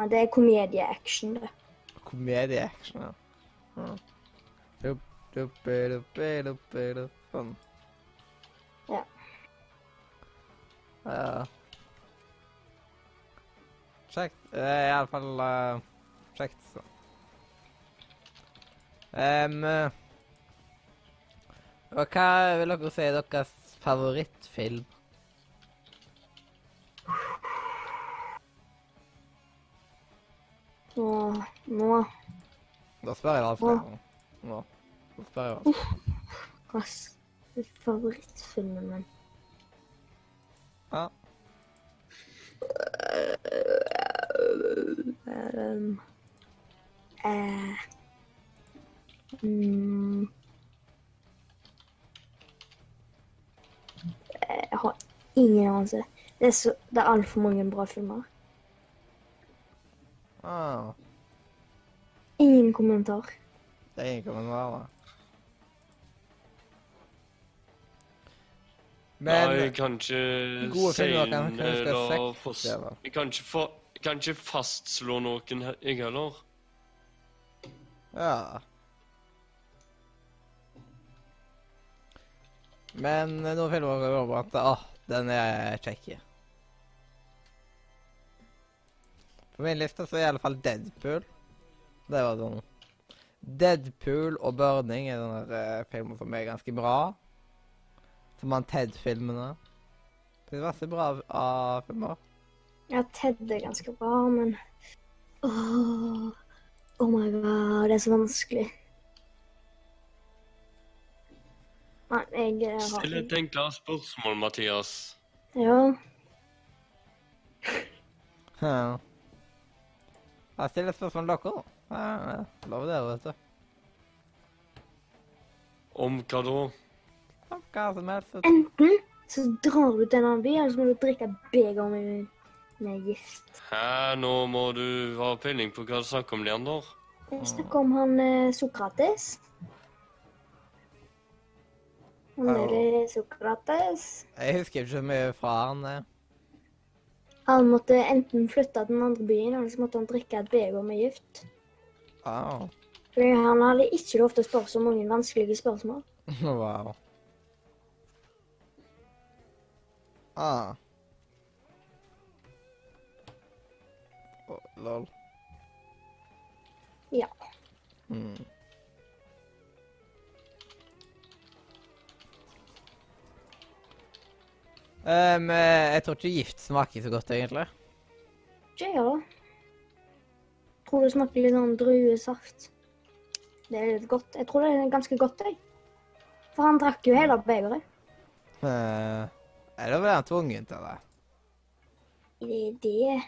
Ja, det er komedie-action, det.
Komedie-action, ja. ja. Dup, dup, dup, dup, dup, Sånn.
Ja.
Ja. Kjekt. Er iallfall uh, kjekt, så. Eh, og hva vil dere si er deres favorittfilm?
Nå nå
Da spør jeg vanskelig. Nå. Da spør jeg vanskelig.
Hva er favorittfilmen min?
Ja.
Um, eh, mm, jeg har ingen anelse. Det er, så- det er altfor mange bra filmer.
Ah,
Ingen kommentar.
det er ingen kommentar, da. Men
Nei, kanskje
gode filmer kan kanskje seks
fast-
deler.
Jeg kan ikke, kan fastslå noen, jeg heller.
Ja. Men noen filmer går over at Åh, den er kjekk. På min liste så er i alle fall Deadpool. Det var sånn Deadpool og Burning er sånne eh, filmer som er ganske bra. Som han Ted-filmene. Det er masse bra av- filmer.
Ja, Ted er ganske bra, men Åh, Oh my god, det er så vanskelig. Nei, jeg har
Still et enklere spørsmål, Mathias.
Ja.
Ja. Jeg stiller spørsmål til dere, da. Lov det, vet du.
Om hva da?
Om Hva som helst. vet du.
Enten så drar du til en annen by, eller så må du drikke et beger med, med gift.
Hæ, nå må du ha peiling på hva du snakker om, Leander.
Jeg snakker om han eh, Sokrates. Han er Sokrates.
Jeg husker ikke så mye fra han. eh.
Han måtte enten flytte til den andre byen, eller så måtte han drikke et beger med gift.
Wow.
Fordi han hadde ikke lov til å spørre så mange vanskelige spørsmål.
wow. Ah. Oh, lol.
Ja.
Mm. Um, jeg tror ikke gift smaker så godt, egentlig.
Ikke det. tror det smaker litt sånn druesaft. Det er litt godt. Jeg tror det er ganske godt, jeg. For han drakk jo hele begeret.
Eh, Eller ble han tvungen til det?
Det det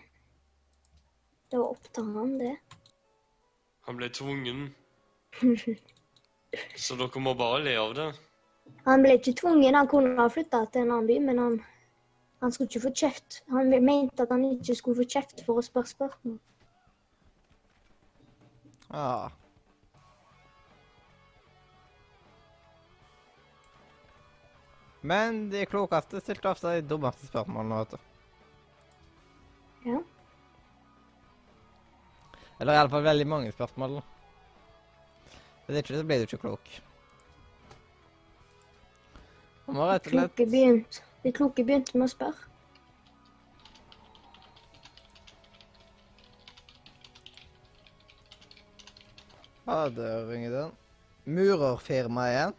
Det var opp til han, det.
Han ble tvungen. Så dere må bare le av det.
Han ble ikke tvungen, han kunne ha flytta til en annen by, men han, han skulle ikke få kjeft. Han mente at han ikke skulle få kjeft for å spørre spørsmål.
Ah. Men de klokeste stilte ofte de dummeste spørsmålene, vet du.
Ja.
Eller iallfall veldig mange spørsmål. Hvis ikke, så blir du ikke klok. Man var rett og slett
Kloke begynt. De kloke begynte med å spørre.
Ja, der ringer den. Murerfirma igjen.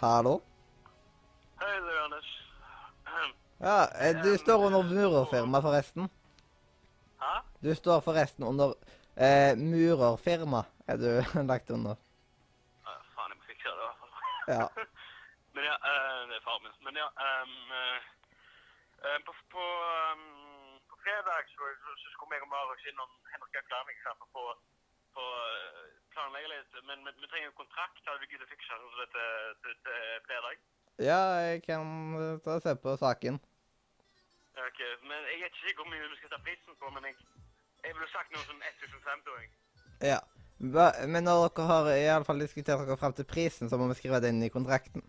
Hallo?
Hei du, Anders.
Ja, eh, du står under murerfirma, forresten.
Hæ?
Du står forresten under eh, murerfirma, er du lagt under.
Ja, faen, jeg må fikse det i hvert fall.
Ja.
Men ja, eh, det er faren min. Men ja, um, på, på, um, på fredag så, så, skulle jeg og Marius innom Henrik Økland, for på, på eh, planlegge litt. Men vi, trenger jo kontrakt, hadde vi giddet å fikse det til, til, til fredag.
ja, jeg kan ta og se på saken.
Ok, men jeg er ikke sikker hvor mye vi skal ta prisen på, men jeg, jeg ville sagt noe som 1050-åring.
Ja. Men når dere har i alle fall diskutert dere frem til prisen, så må vi skrive det inn i kontrakten.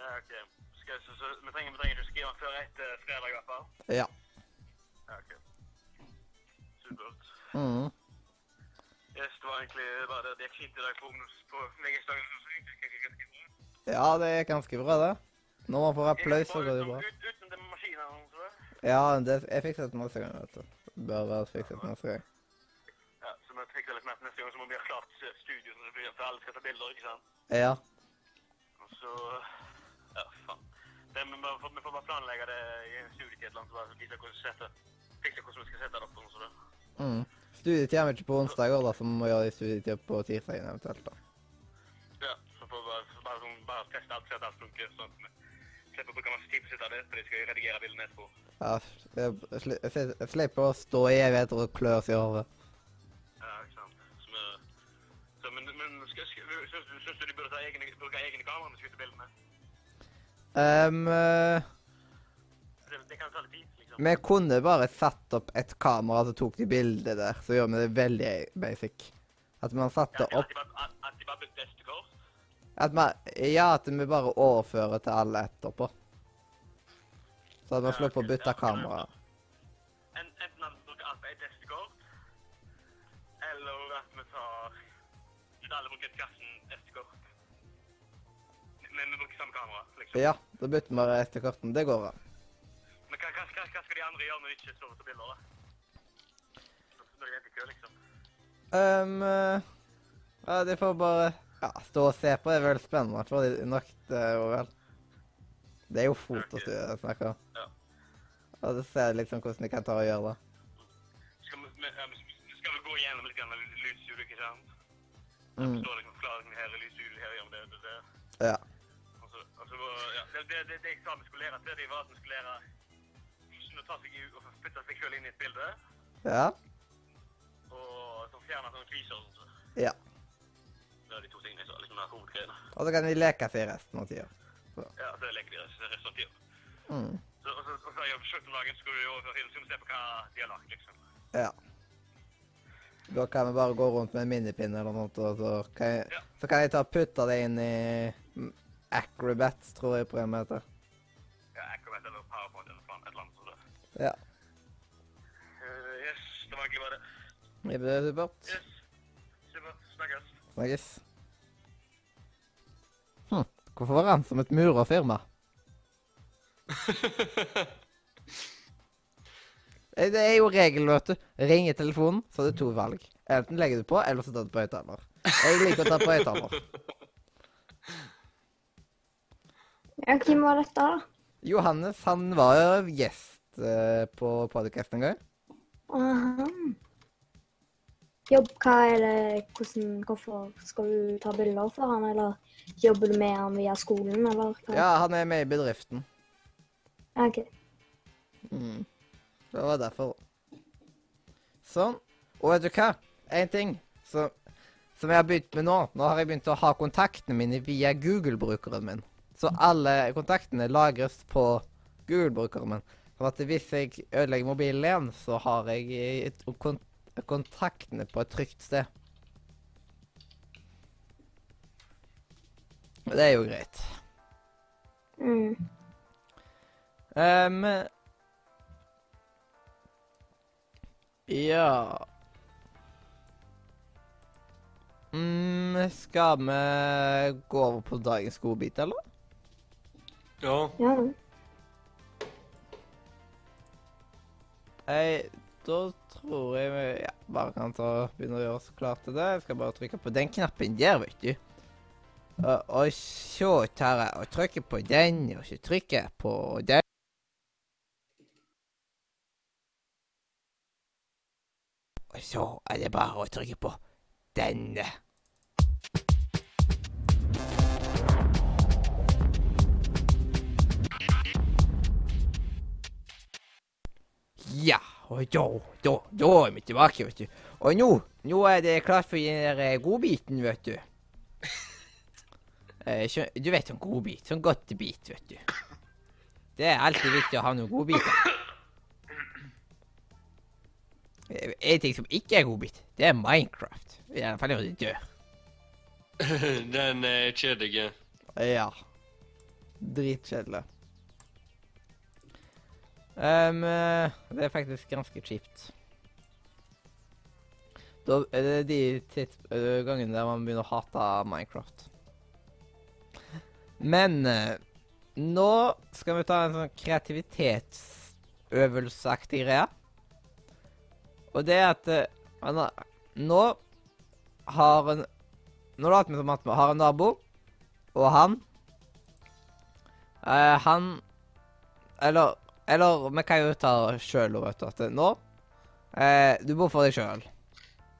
Ja, ok. Skal, så, så, vi, trenger, vi trenger ikke skrive den før etter fredag i hvert fall.
Ja.
Ja, ok. Supert.
Mm.
Yes, det var egentlig bare det. Det gikk fint i dag på på VG-dagen. det.
Ja, det er ganske bra, det. Når man får applaus, så går det bra.
Ut, uten den maskinen?
Ja, det, jeg fikset det masse ganger, vet du. Bør være fikset neste gang.
Ja, så vi fikser litt mer neste gang, så må vi ha klart studio, så blir alle skal ta bilder, ikke sant?
Ja.
Og så... Ja, faen. Det, vi, får, vi får bare planlegge det i en studietid så bare vise hvordan vi sette, fikse hvordan vi skal sette det opp og.
Mm. Studietid er ikke på onsdager, da, så vi må gjøre det i studietid på tirsdagen eventuelt. da.
Ja, så får vi bare, bare, bare teste alt, se at alt funker, sånn at vi slipper å bruke masse tid på å sitte der, for de skal redigere bildene etterpå.
Ja, jeg jeg jeg slipper å stå i evigheter og klø oss i håret.
Ja, ikke sant. Så vi... Så, men, men du- de burde ta egne, bruke egne kameraer når de skyter bildene?
Eh,
Det, det kan ta litt tid, liksom.
vi kunne bare satt opp et kamera som tok de bildene der, så gjør vi det veldig basic. At man satte
Ja, at
opp
de bare, at, at de bare?
At man, Ja, at vi bare overfører til alle etterpå. Så at
vi
slipper å bytte kamera.
Enten at vi bruker alt på ett SD-kort, eller at vi tar At alle bruker et gassen Men vi bruker samme kamera, liksom.
Ja, da bytter vi bare SD-korten. Det går an.
Men hva, hva, hva, skal de andre gjøre når de ikke står til bilder, da? Når de venter i kø, liksom?
Ehm, eh, ja, de får bare ja, stå og se på. Det er vel spennende for de nok, det er vel. Det er jo fotostudie jeg snakker om.
Ja.
Og så ser jeg liksom hvordan de kan ta og gjøre det.
Skal vi, skal vi gå igjennom litt lydstudio, ikke sant?
Mm.
Står liksom forklaringen her i lydstudio, her gjør det, det, det.
Ja.
Det, det, det, det jeg sa vi skulle lære til, det var at vi skulle lære hvordan å ta seg ut og putte seg selv inn i et bilde,
Ja.
og så fjerne sånne kviser. og sånt.
Ja.
Det er de to tingene som liksom er hovedgreiene.
Og så kan de leke seg resten av tida.
Ja, så leker de resten av tida.
Mm.
Så, og så, og så jeg på om dagen skulle så vi se på hva de har lagt, liksom.
Ja. Da kan vi bare gå rundt med en minipinne eller noe, og så kan jeg,
Ja.
så kan jeg ta og putte det inn i Acrobat, tror jeg programmet heter.
Ja, Acrobat eller PowerPoint eller et eller annet sånt.
Ja.
Uh, yes, det var egentlig bare det.
Supert.
Yes. Supert. snakkes.
Snakkes. Hvorfor var han som et murerfirma? Eh, Det er jo regelen, vet du. Ring i telefonen, så er det to valg. Enten legger du på, eller så tar du på høyttaler. Jeg liker å ta på høyttaler.
Ja, hvem var dette, da?
Johannes han var jo gjest uh, på podcast en gang.
Aha. Jobb, hva er det, hvordan, hvorfor skal du ta bilder for han, eller jobber du med han via skolen, eller hva?
Ja, han er med i bedriften.
Ok.
Mm. Det var derfor. Sånn. Og vet du hva? En ting som, som jeg har begynt med nå. Nå har jeg begynt å ha kontaktene mine via Google-brukeren min. Så alle kontaktene lagres på Google-brukeren min. Sånn at hvis jeg ødelegger mobilen igjen, så har jeg kont kontaktene på et trygt sted. Det er jo greit.
Mm.
Um, ja mm, Skal vi gå over på dagens godbit, eller?
Ja.
Ja,
Jeg, da tror jeg vi ja, bare kan ta, begynne å gjøre oss klar til det. Jeg skal bare trykke på den knappen der, vet du. Og, og så tar jeg og trykker på den, og så trykker jeg på den. Og så er det bare å trykke på denne. Ja, og da, da, da er vi tilbake, vet du. Og nå, nå er det klart for den godbiten, vet du. Eh, du vet sånn godbit, sånn godtebit, vet du. Det er alltid viktig å ha noen godbiter. Eh, En ting som ikke er godbit, det er Minecraft. I hvert fall når du dør.
Den er kjedelig.
Ja. Dritkjedelig. Um, eh, det er faktisk ganske kjipt. Da er det de tids, gangene der man begynner å hate Minecraft. Men eh, nå skal vi ta en sånn kreativitetsøvelseaktig greie. Og det er at eh, har- nå har en Nå later vi at vi har en nabo, og han eh, Han Eller Eller vi kan jo ta sjøl vet du. At nå eh, Du bor for deg sjøl.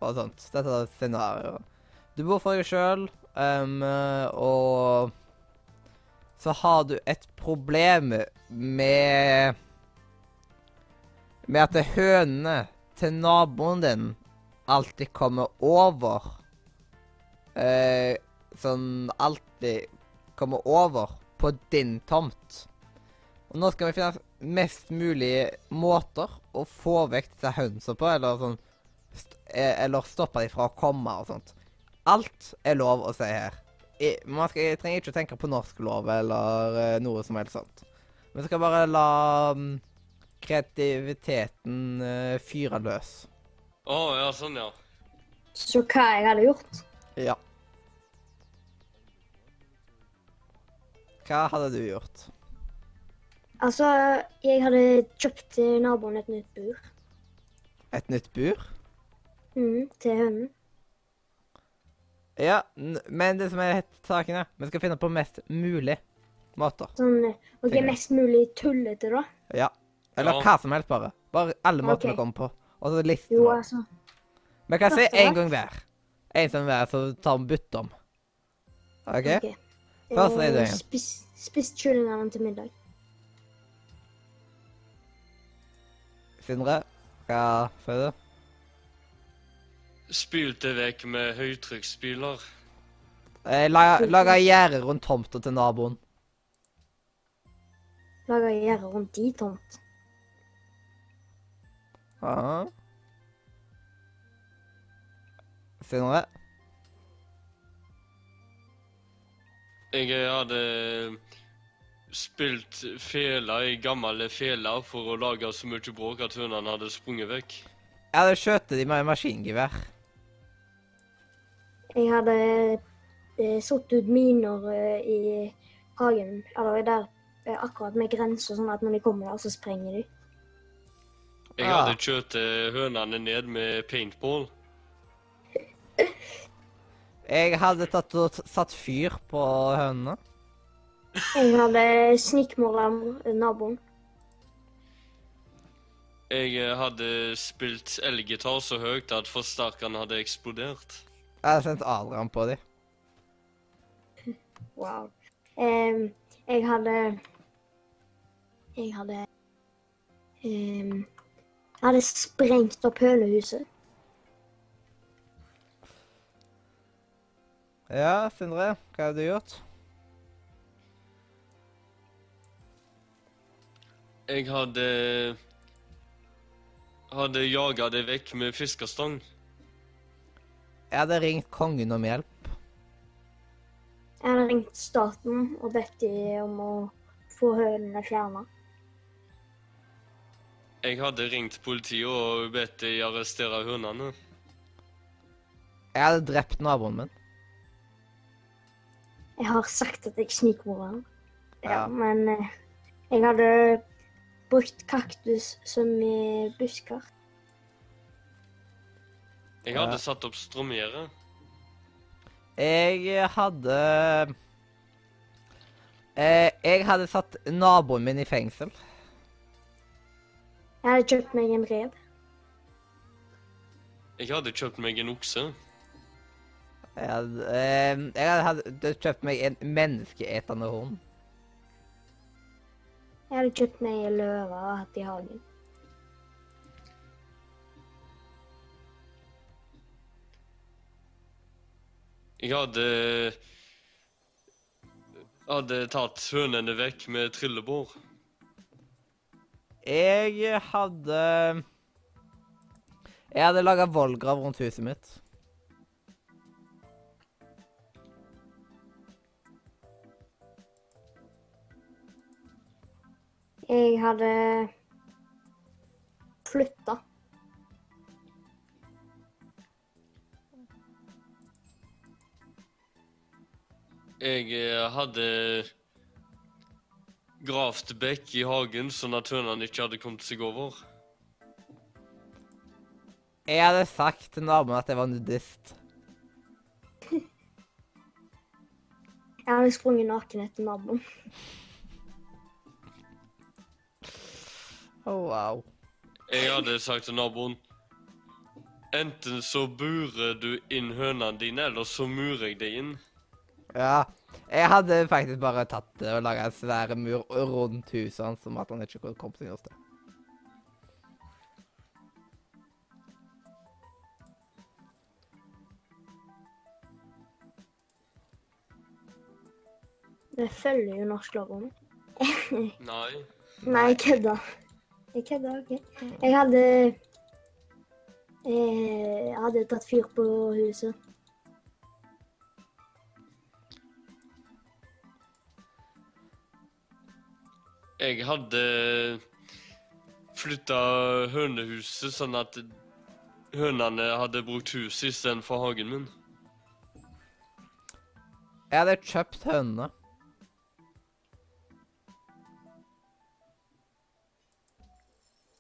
Bare sånt. Dette er et scenario. Du bor for deg sjøl, og så har du et problem med Med at hønene til naboen din alltid kommer over eh, Sånn alltid kommer over på din tomt. Og nå skal vi finne mest mulig måter å få vekk disse hønsene på, eller sånn st eh, Eller stoppe dem fra å komme og sånt. Alt er lov å si her. I, man skal, jeg trenger ikke å tenke på norsk lov eller uh, noe som helst sånt. Vi skal bare la um, kreativiteten uh, fyre løs.
Å, ja, sånn, ja.
Så hva jeg hadde gjort?
Ja. Hva hadde du gjort?
Altså, jeg hadde kjøpt til naboen et nytt bur
Et nytt bur?
mm, til hønen.
Ja, n men det som er helt saken, er vi skal finne på mest mulig måter.
Sånn, ok, og
Tenker
mest mulig tullete, da.
Ja. Eller
Ja.
hva som helst, bare. Bare alle måter
okay.
vi kommer på. Og så listen
Jo, altså.
Vi kan si én gang hver. En som hver, så tar vi bytte om. OK?
okay.
Hva er du,
Eh,
Ian?
Spis, spist kyllingene til middag.
Sindre? Hva sier du?
Spylte vekk med høytrykksspyler.
Eh, la, Lage gjerde rundt tomta til naboen.
Laga gjerde rundt de tomt.
Ja. Sindre?
Jeg hadde spilt fela i gamle fela for å lage så mye bråk at hundene hadde sprunget vekk.
Jeg hadde skjøtet de med maskingevær.
Jeg hadde eh, satt ut miner eh, i hagen, eller der eh, akkurat med grenser, sånn at når de kommer der, så sprenger de.
Jeg hadde kjørt hønene ned med paintball.
Jeg hadde tatt og satt fyr på hønene.
Jeg hadde snikmorda naboen.
Jeg hadde spilt elgitar så høyt at forsterkeren hadde eksplodert.
Jeg hadde sendt Adrian på dem.
Wow. Um, jeg hadde Jeg hadde um, Jeg hadde sprengt opp hønehuset.
Ja, Sindre, hva har du gjort?
Jeg hadde hadde jaga det vekk med fiskestang.
Jeg hadde ringt kongen om hjelp.
Jeg hadde ringt staten og bedt dem om å få hønene fjerna.
Jeg hadde ringt politiet og bedt de arrestere hundene.
Jeg hadde drept naboen min.
Jeg har sagt at jeg snikmorda han. Ja,
Ja.
men eh, jeg hadde brukt kaktus som i busker.
Jeg hadde satt opp strømgjerde.
Jeg hadde eh, Jeg hadde satt naboen min i fengsel.
Jeg hadde kjøpt meg en rev.
Jeg hadde kjøpt meg en okse.
Jeg hadde, eh, jeg hadde kjøpt meg en menneskeetende hund.
Jeg hadde kjøpt meg en løve og hatt i hagen.
Jeg hadde hadde tatt hønene vekk med trillebår.
Jeg hadde Jeg hadde laga vollgrav rundt huset mitt.
Jeg hadde flytta.
Jeg eh, hadde gravd bekk i hagen, sånn at hønene ikke hadde kommet seg over.
Jeg hadde sagt til naboen at jeg var nudist.
Jeg hadde sprunget naken etter naboen.
Oh, wow.
Jeg hadde sagt til naboen Enten så burer du inn hønene dine, eller så murer jeg deg inn.
Ja. Jeg hadde faktisk bare tatt det og laga en svær mur rundt huset hans, sånn at han ikke kunne komme seg noe sted.
Det følger jo norsk lov om.
Nei.
Nei, jeg kødda. Jeg kødda, OK. Jeg hadde eh, Jeg hadde tatt fyr på huset.
Jeg hadde flytta hønehuset sånn at hønene hadde brukt huset istedenfor hagen min.
Jeg hadde kjøpt hønene.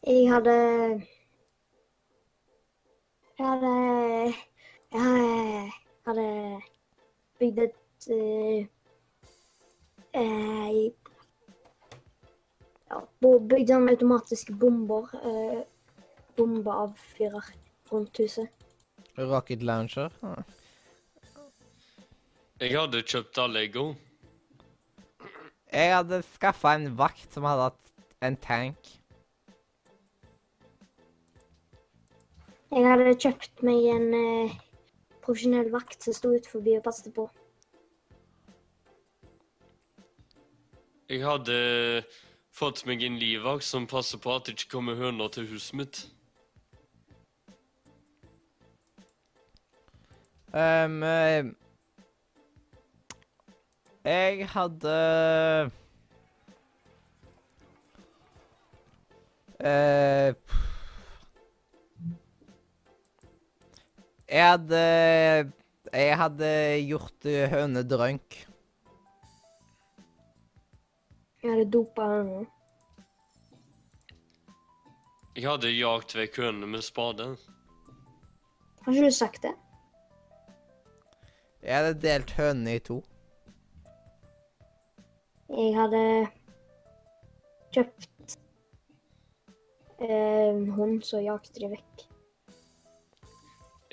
Jeg hadde Jeg hadde Jeg hadde, bygd et uh, eh, ja, bo- Bygd sånne automatiske bomber. Eh, Bombeavfyrer rundt huset.
Rocket Launcher. Ah.
Jeg hadde kjøpt Allego.
Jeg hadde skaffa en vakt som hadde hatt en tank.
Jeg hadde kjøpt meg en eh, profesjonell vakt som sto ut forbi og passet på.
Jeg hadde fått meg en livvakt som passer på at det ikke kommer høner til huset mitt.
Um, jeg hadde uh, Jeg hadde Jeg hadde gjort hønedrønk.
Jeg hadde dopat honom.
Jeg hadde jagt vekk hønene med spade.
Har ikke du sagt det?
Jeg hadde delt hønene i to.
Jeg hadde kjøpt eh, en hund, så jakte de vekk.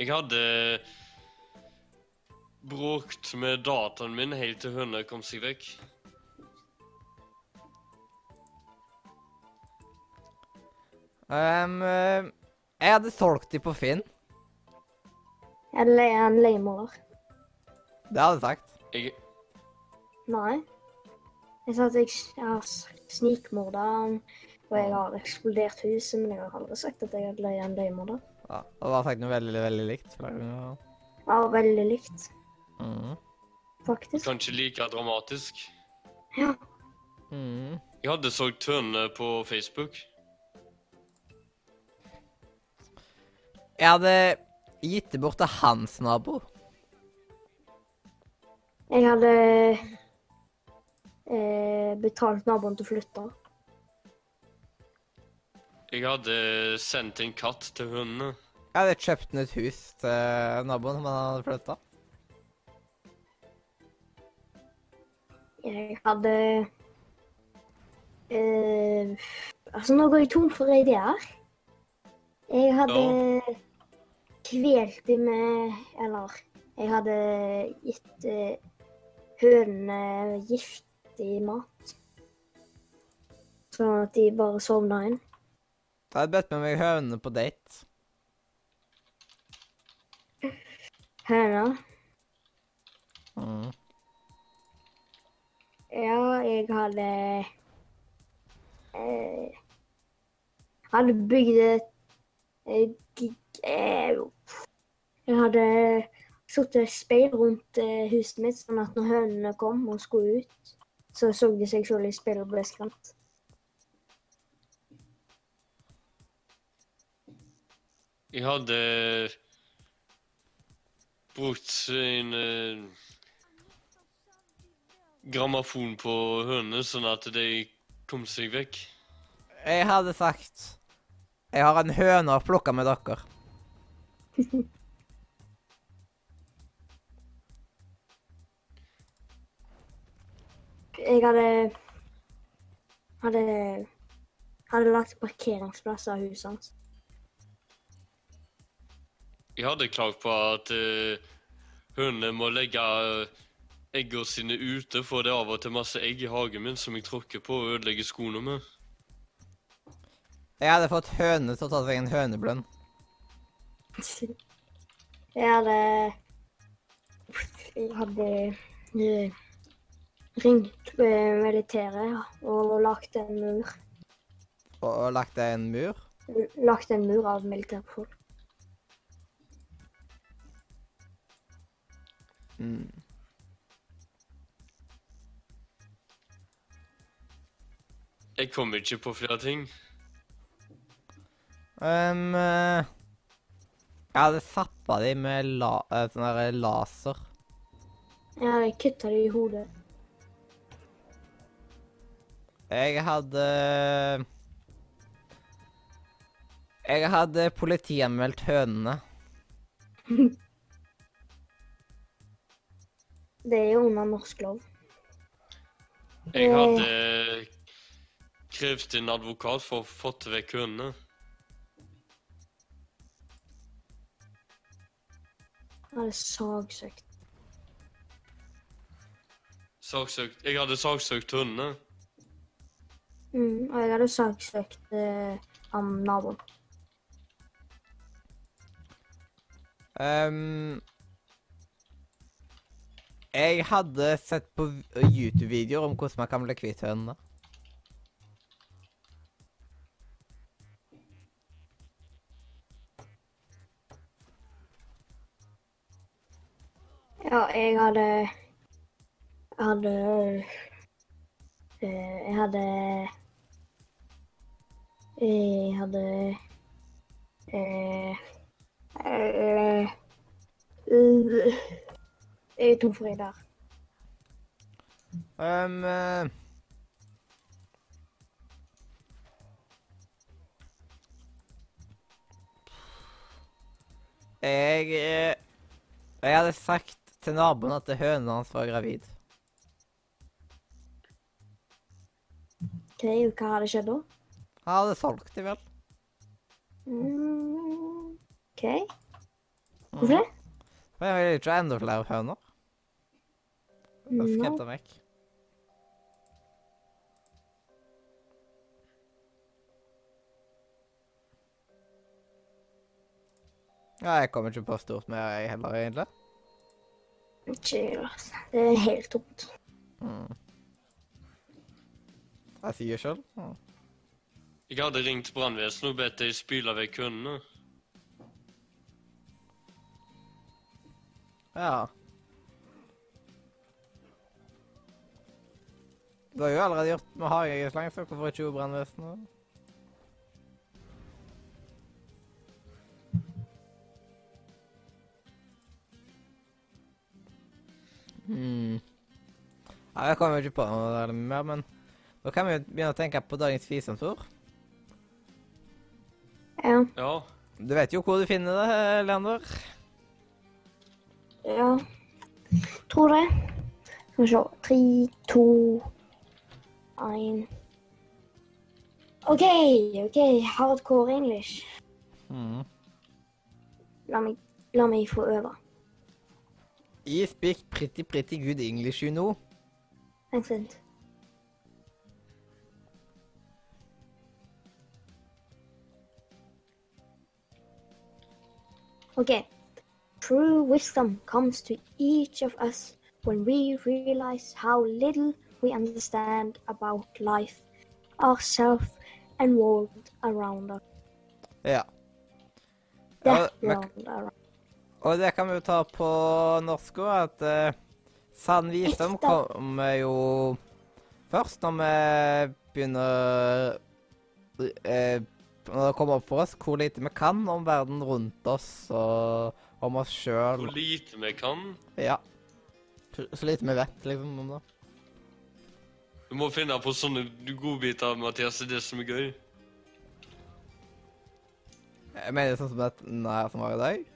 Jeg hadde bråkt med dataen min helt til høna kom seg vekk.
Ehm, eh, jeg hadde solgt de på Finn.
Jeg hadde leid en leiemorder.
Det hadde jeg sagt.
Jeg,
Nei. Jeg sa at jeg jeg har snikmorda han, og jeg har eksplodert huset, men jeg har aldri sagt at jeg hadde leid en leiemorder.
Ja, og du har sagt noe veldig, veldig likt.
Ja, veldig likt,
Mhm.
faktisk.
kanskje like dramatisk.
Ja.
Mhm.
Jeg hadde solgt hønene på Facebook.
Jeg hadde gitt det bort til hans nabo.
Jeg hadde eh, betalt naboen til å flytte.
Jeg hadde sendt en katt til hundene.
Jeg hadde kjøpt den et hus til naboen som han hadde flytta.
Jeg hadde eh, Altså, nå går jeg tom for ideer. Jeg hadde kvelt dem med Eller jeg hadde gitt uh, hønene giftig mat. Sånn at de bare sovna inn.
Jeg hadde bedt med meg hønene på date.
Høna.
Mm.
Ja, jeg hadde eh, Hadde bygd et Jeg hadde satt et speil rundt eh, huset mitt, sånn at når hønene kom og skulle ut, så så de seg selv i speilet og ble skremt.
Jeg hadde brukt en eh, grammofon på hønene, sånn at de kom seg vekk.
Jeg hadde sagt Jeg har en høne å plukke med dere.
Jeg hadde hadde hadde lagt parkeringsplass av huset hans.
Jeg hadde klagd på at uh, hønene må legge uh, eggene sine ute, for det er av og til masse egg i hagen min som jeg tråkker på og ødelegger skoene med.
Jeg hadde fått høne til å ta seg en høneblønn.
Jeg hadde Jeg hadde eh, ringt med militæret og lagt en mur.
Og, og lagt deg en mur.
Lagt en mur av militærfolk.
Mm.
Jeg kommer ikke på flere ting.
Ehm, eh, jeg hadde zappa de med la, eh, sånn der laser.
Jeg hadde kutta dem i hodet.
Jeg hadde Jeg hadde politianmeldt hønene.
Det er jo under norsk lov.
Jeg
Eh.
hadde krevd en advokat for å få vekk hønene.
Jeg hadde sagsøkt.
Saksøkt Jeg hadde sagsøkt hundene.
Mm, og jeg hadde sagsøkt eh, han naboen.
Um, jeg hadde sett på YouTube-videoer om hvordan man kan bli kvitt hønene.
Ja, jeg hadde hadde eh, Jeg hadde Jeg hadde eh, eh, eh, Jeg er tom for ideer.
Ehm, eh, jeg eh, Jeg hadde sagt til naboen at høna hans var gravid.
OK, hva hadde skjedd da?
Han hadde solgt de vel.
Mm, OK. Hvorfor det?
For jeg vil ikke ha enda flere høner. Da skremte han vekk. Ja, jeg kommer ikke på stort mer, jeg heller, egentlig.
Ikke altså. Det er helt tomt.
Mm. Jeg sier sjøl. Mm.
Jeg hadde ringt brannvesenet og bedt dem spyle vekk kundene.
Ja. Du har jo allerede gjort med hageslang, så hvorfor ikke jo brannvesenet? Hmm. Ja, jeg kommer jo ikke på noe mer, men da kan vi jo begynne å tenke på dagens visdomsord.
Ja.
Ja.
Du vet jo hvor du finner det, Leander.
Ja. Tror det. Skal vi se. Tre, to, én OK, OK. Hardcore English.
Mm.
La meg, la meg få øve.
You speak pretty, pretty good English, you know.
Excellent. Okay. True wisdom comes to each of us when we realize how little we understand about life, ourselves, and world around us.
Yeah.
That
Ja, men-
world around.
Og det kan vi jo ta på norsk òg, at uh, sann visdom kommer jo først når vi begynner uh, Når det kommer opp for oss hvor lite vi kan om verden rundt oss og om oss sjøl.
Hvor lite vi kan.
Ja. Så lite vi vet, liksom, om det.
Du må finne på sånne godbiter, Mathias. Det er det som er gøy.
Jeg mener sånn som den her som var i dag.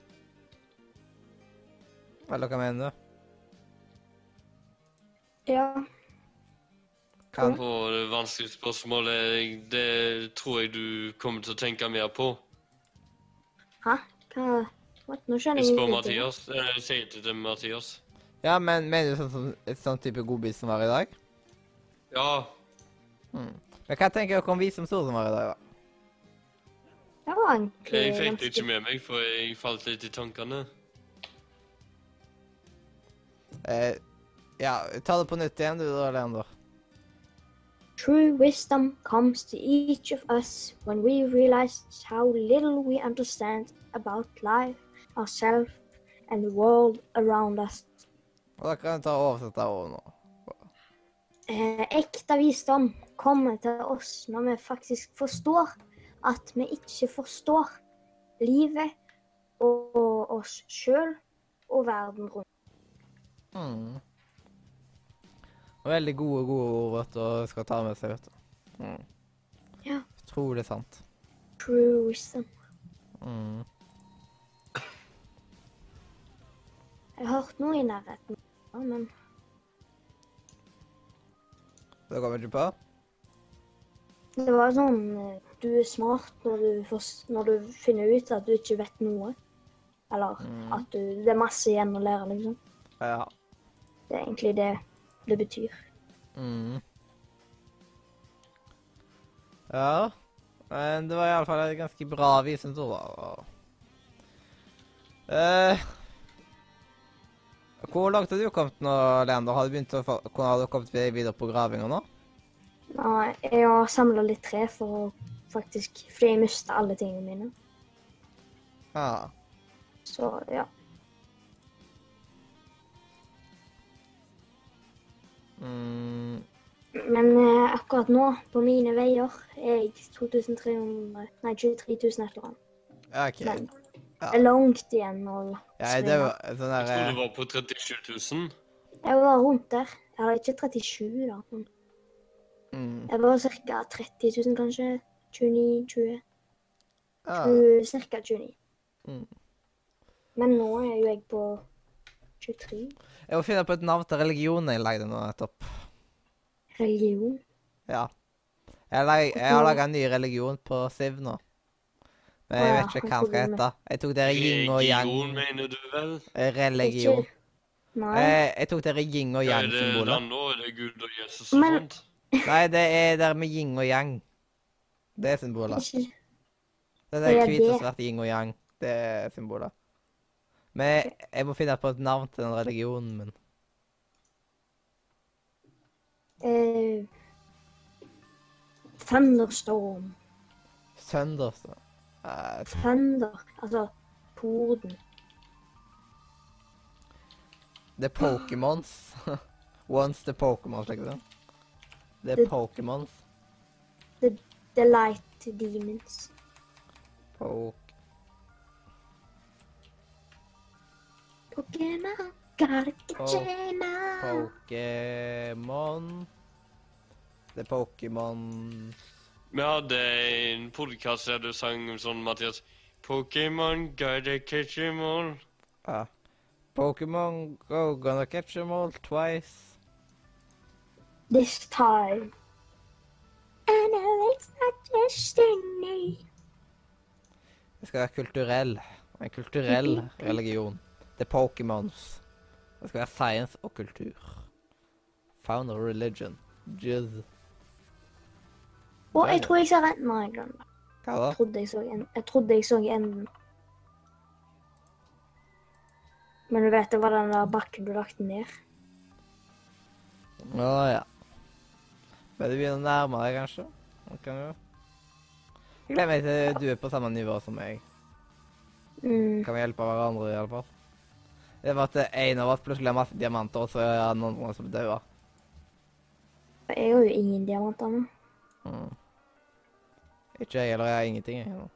Eller hva mener du?
Ja.
Kan,
På det vanskelige spørsmålet, det tror jeg du kommer til å tenke mer på.
Hæ? Hva? What? Nå skjønner
Jeg spør
ingenting.
Mathias. Eh, Jeg sier det til Mathias.
ja, men mener du sånn som et sånn type godbit som var i dag?
Ja,
Men hva tenker dere om vi som var i dag, da?
Det var egentlig
jeg fikk det ikke med meg, for jeg falt litt i tankene.
Eh, ja, ta det på nytt igjen, du da, Leander.
True wisdom comes to each of us when we realize how little we understand about life, ourselves, and the world around us.
Og da kan jeg ta og oversette ordet nå.
Eh, ekte visdom kommer til oss når vi faktisk forstår at vi ikke forstår livet og oss sjøl og verden rundt.
Mm. Veldig gode, gode ord vet du, skal ta med seg, vet du. Mm.
Ja.
Utrolig sant.
True wisdom.
Mm.
Jeg har hørt noe i nærheten, ja, men
Det kommer ikke på?
det var sånn eh, Du er smart når du, først, når du finner ut at du ikke vet noe. Eller at du, det er masse igjen å lære, liksom.
Ja.
Det er egentlig det det betyr.
Mm. Ja. Men det var iallfall et ganske bra visdomsord, da. Eh, hvor langt har du kommet nå, Leander? Har du begynt å få, har du kommet videre på gravinga nå?
Nei, jeg har samla litt tre for å faktisk Fordi jeg mista alle tingene mine.
Ja.
Så ja.
Mm.
Men eh, akkurat nå, på mine veier, er jeg 2300 Nei, 23 000 et eller annet.
Okay.
Men
Ja.
det er langt igjen å
Ja, det var sånn
Jeg
der
tror
eh,
det var på 37 000.
Jeg var rundt der. Jeg hadde ikke 37, da. Men
mm.
jeg var ca. 30 000, kanskje. 29, 20.
ja.
Ca. 29.
Mm.
Men nå er jo jeg på 23.
Jeg må finne på et navn til religionen jeg lagde nå nettopp.
Religion.
Ja. Jeg, lag, jeg har laga en ny religion på Siv nå. Men jeg
ja,
vet ikke hva den skal hete. Jeg tok dere yin og yang.
Religion, mener du vel?
eh, Religion.
Nei.
Jeg, jeg tok dere yin og
Ja, er det
yang-symbolet.
nå? Er det Gud og Jesus og
Men-
sånt?
Nei, det er der med yin og yang. Det er symbolet. Det er hvit og
det?
svart yin og yang. Det er symbolet. Men jeg må finne på et navn til den religionen min.
Uh, Thunderstorm.
Thunderstorm. Eh,
Thunder. Altså torden.
det er Pokémons. Once the Pokémons, ikke det. Det er Pokémons.
The Light Demons.
Pok...
Pokémon, gotta get
Po-. Pokémon Det er Pokémon
Vi hadde en podkast der du sang sånn, Mathias. Pokémon, gotta catch them all.
Ja. Pokémon go, gonna catch them all twice.
This time. I know it's not destiny.
Jeg skal være kulturell. En kulturell religion. Er Pokémons. Det skal være science og kultur. Found a religion. Jizz.
Å, jeg tror jeg ser enden. av en gang.
Hva da?
Jeg trodde jeg så en- Jeg trodde jeg så enden. Men du vet, det var den der bakken du lagt ned.
Å ja. Men du begynner å nærme deg, kanskje? Kan du? Jeg meg til du er på samme nivå som meg.
Mm.
Kan vi hjelpe hverandre, i alle fall. Det var at en av oss plutselig har masse diamanter, og så er det noen som dauer.
Jeg har jo ingen diamanter nå.
Mm. Ikke jeg, eller jeg har ingenting. Jeg, nå.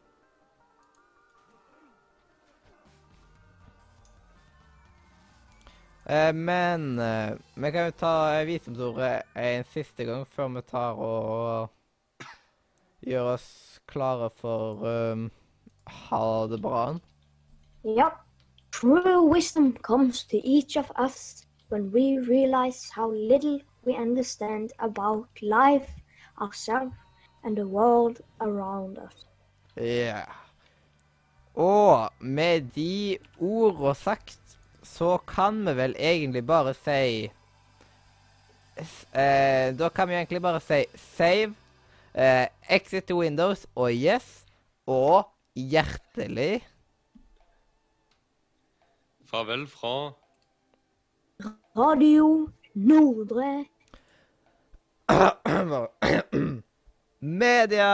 Eh, men eh, vi kan jo ta eh, visdomsordet en siste gang før vi tar og gjør oss klare for um, ha det bra.
Yep. True wisdom comes to each of us when we realize how little we understand about life, ourselves, and the world around us.
Yeah. Og med de ordene sagt, så kan vi vel egentlig bare si eh, Da kan vi egentlig bare si save, eh, exit to Windows og yes, og hjertelig
Farvel fra
Radio Nordre
Media!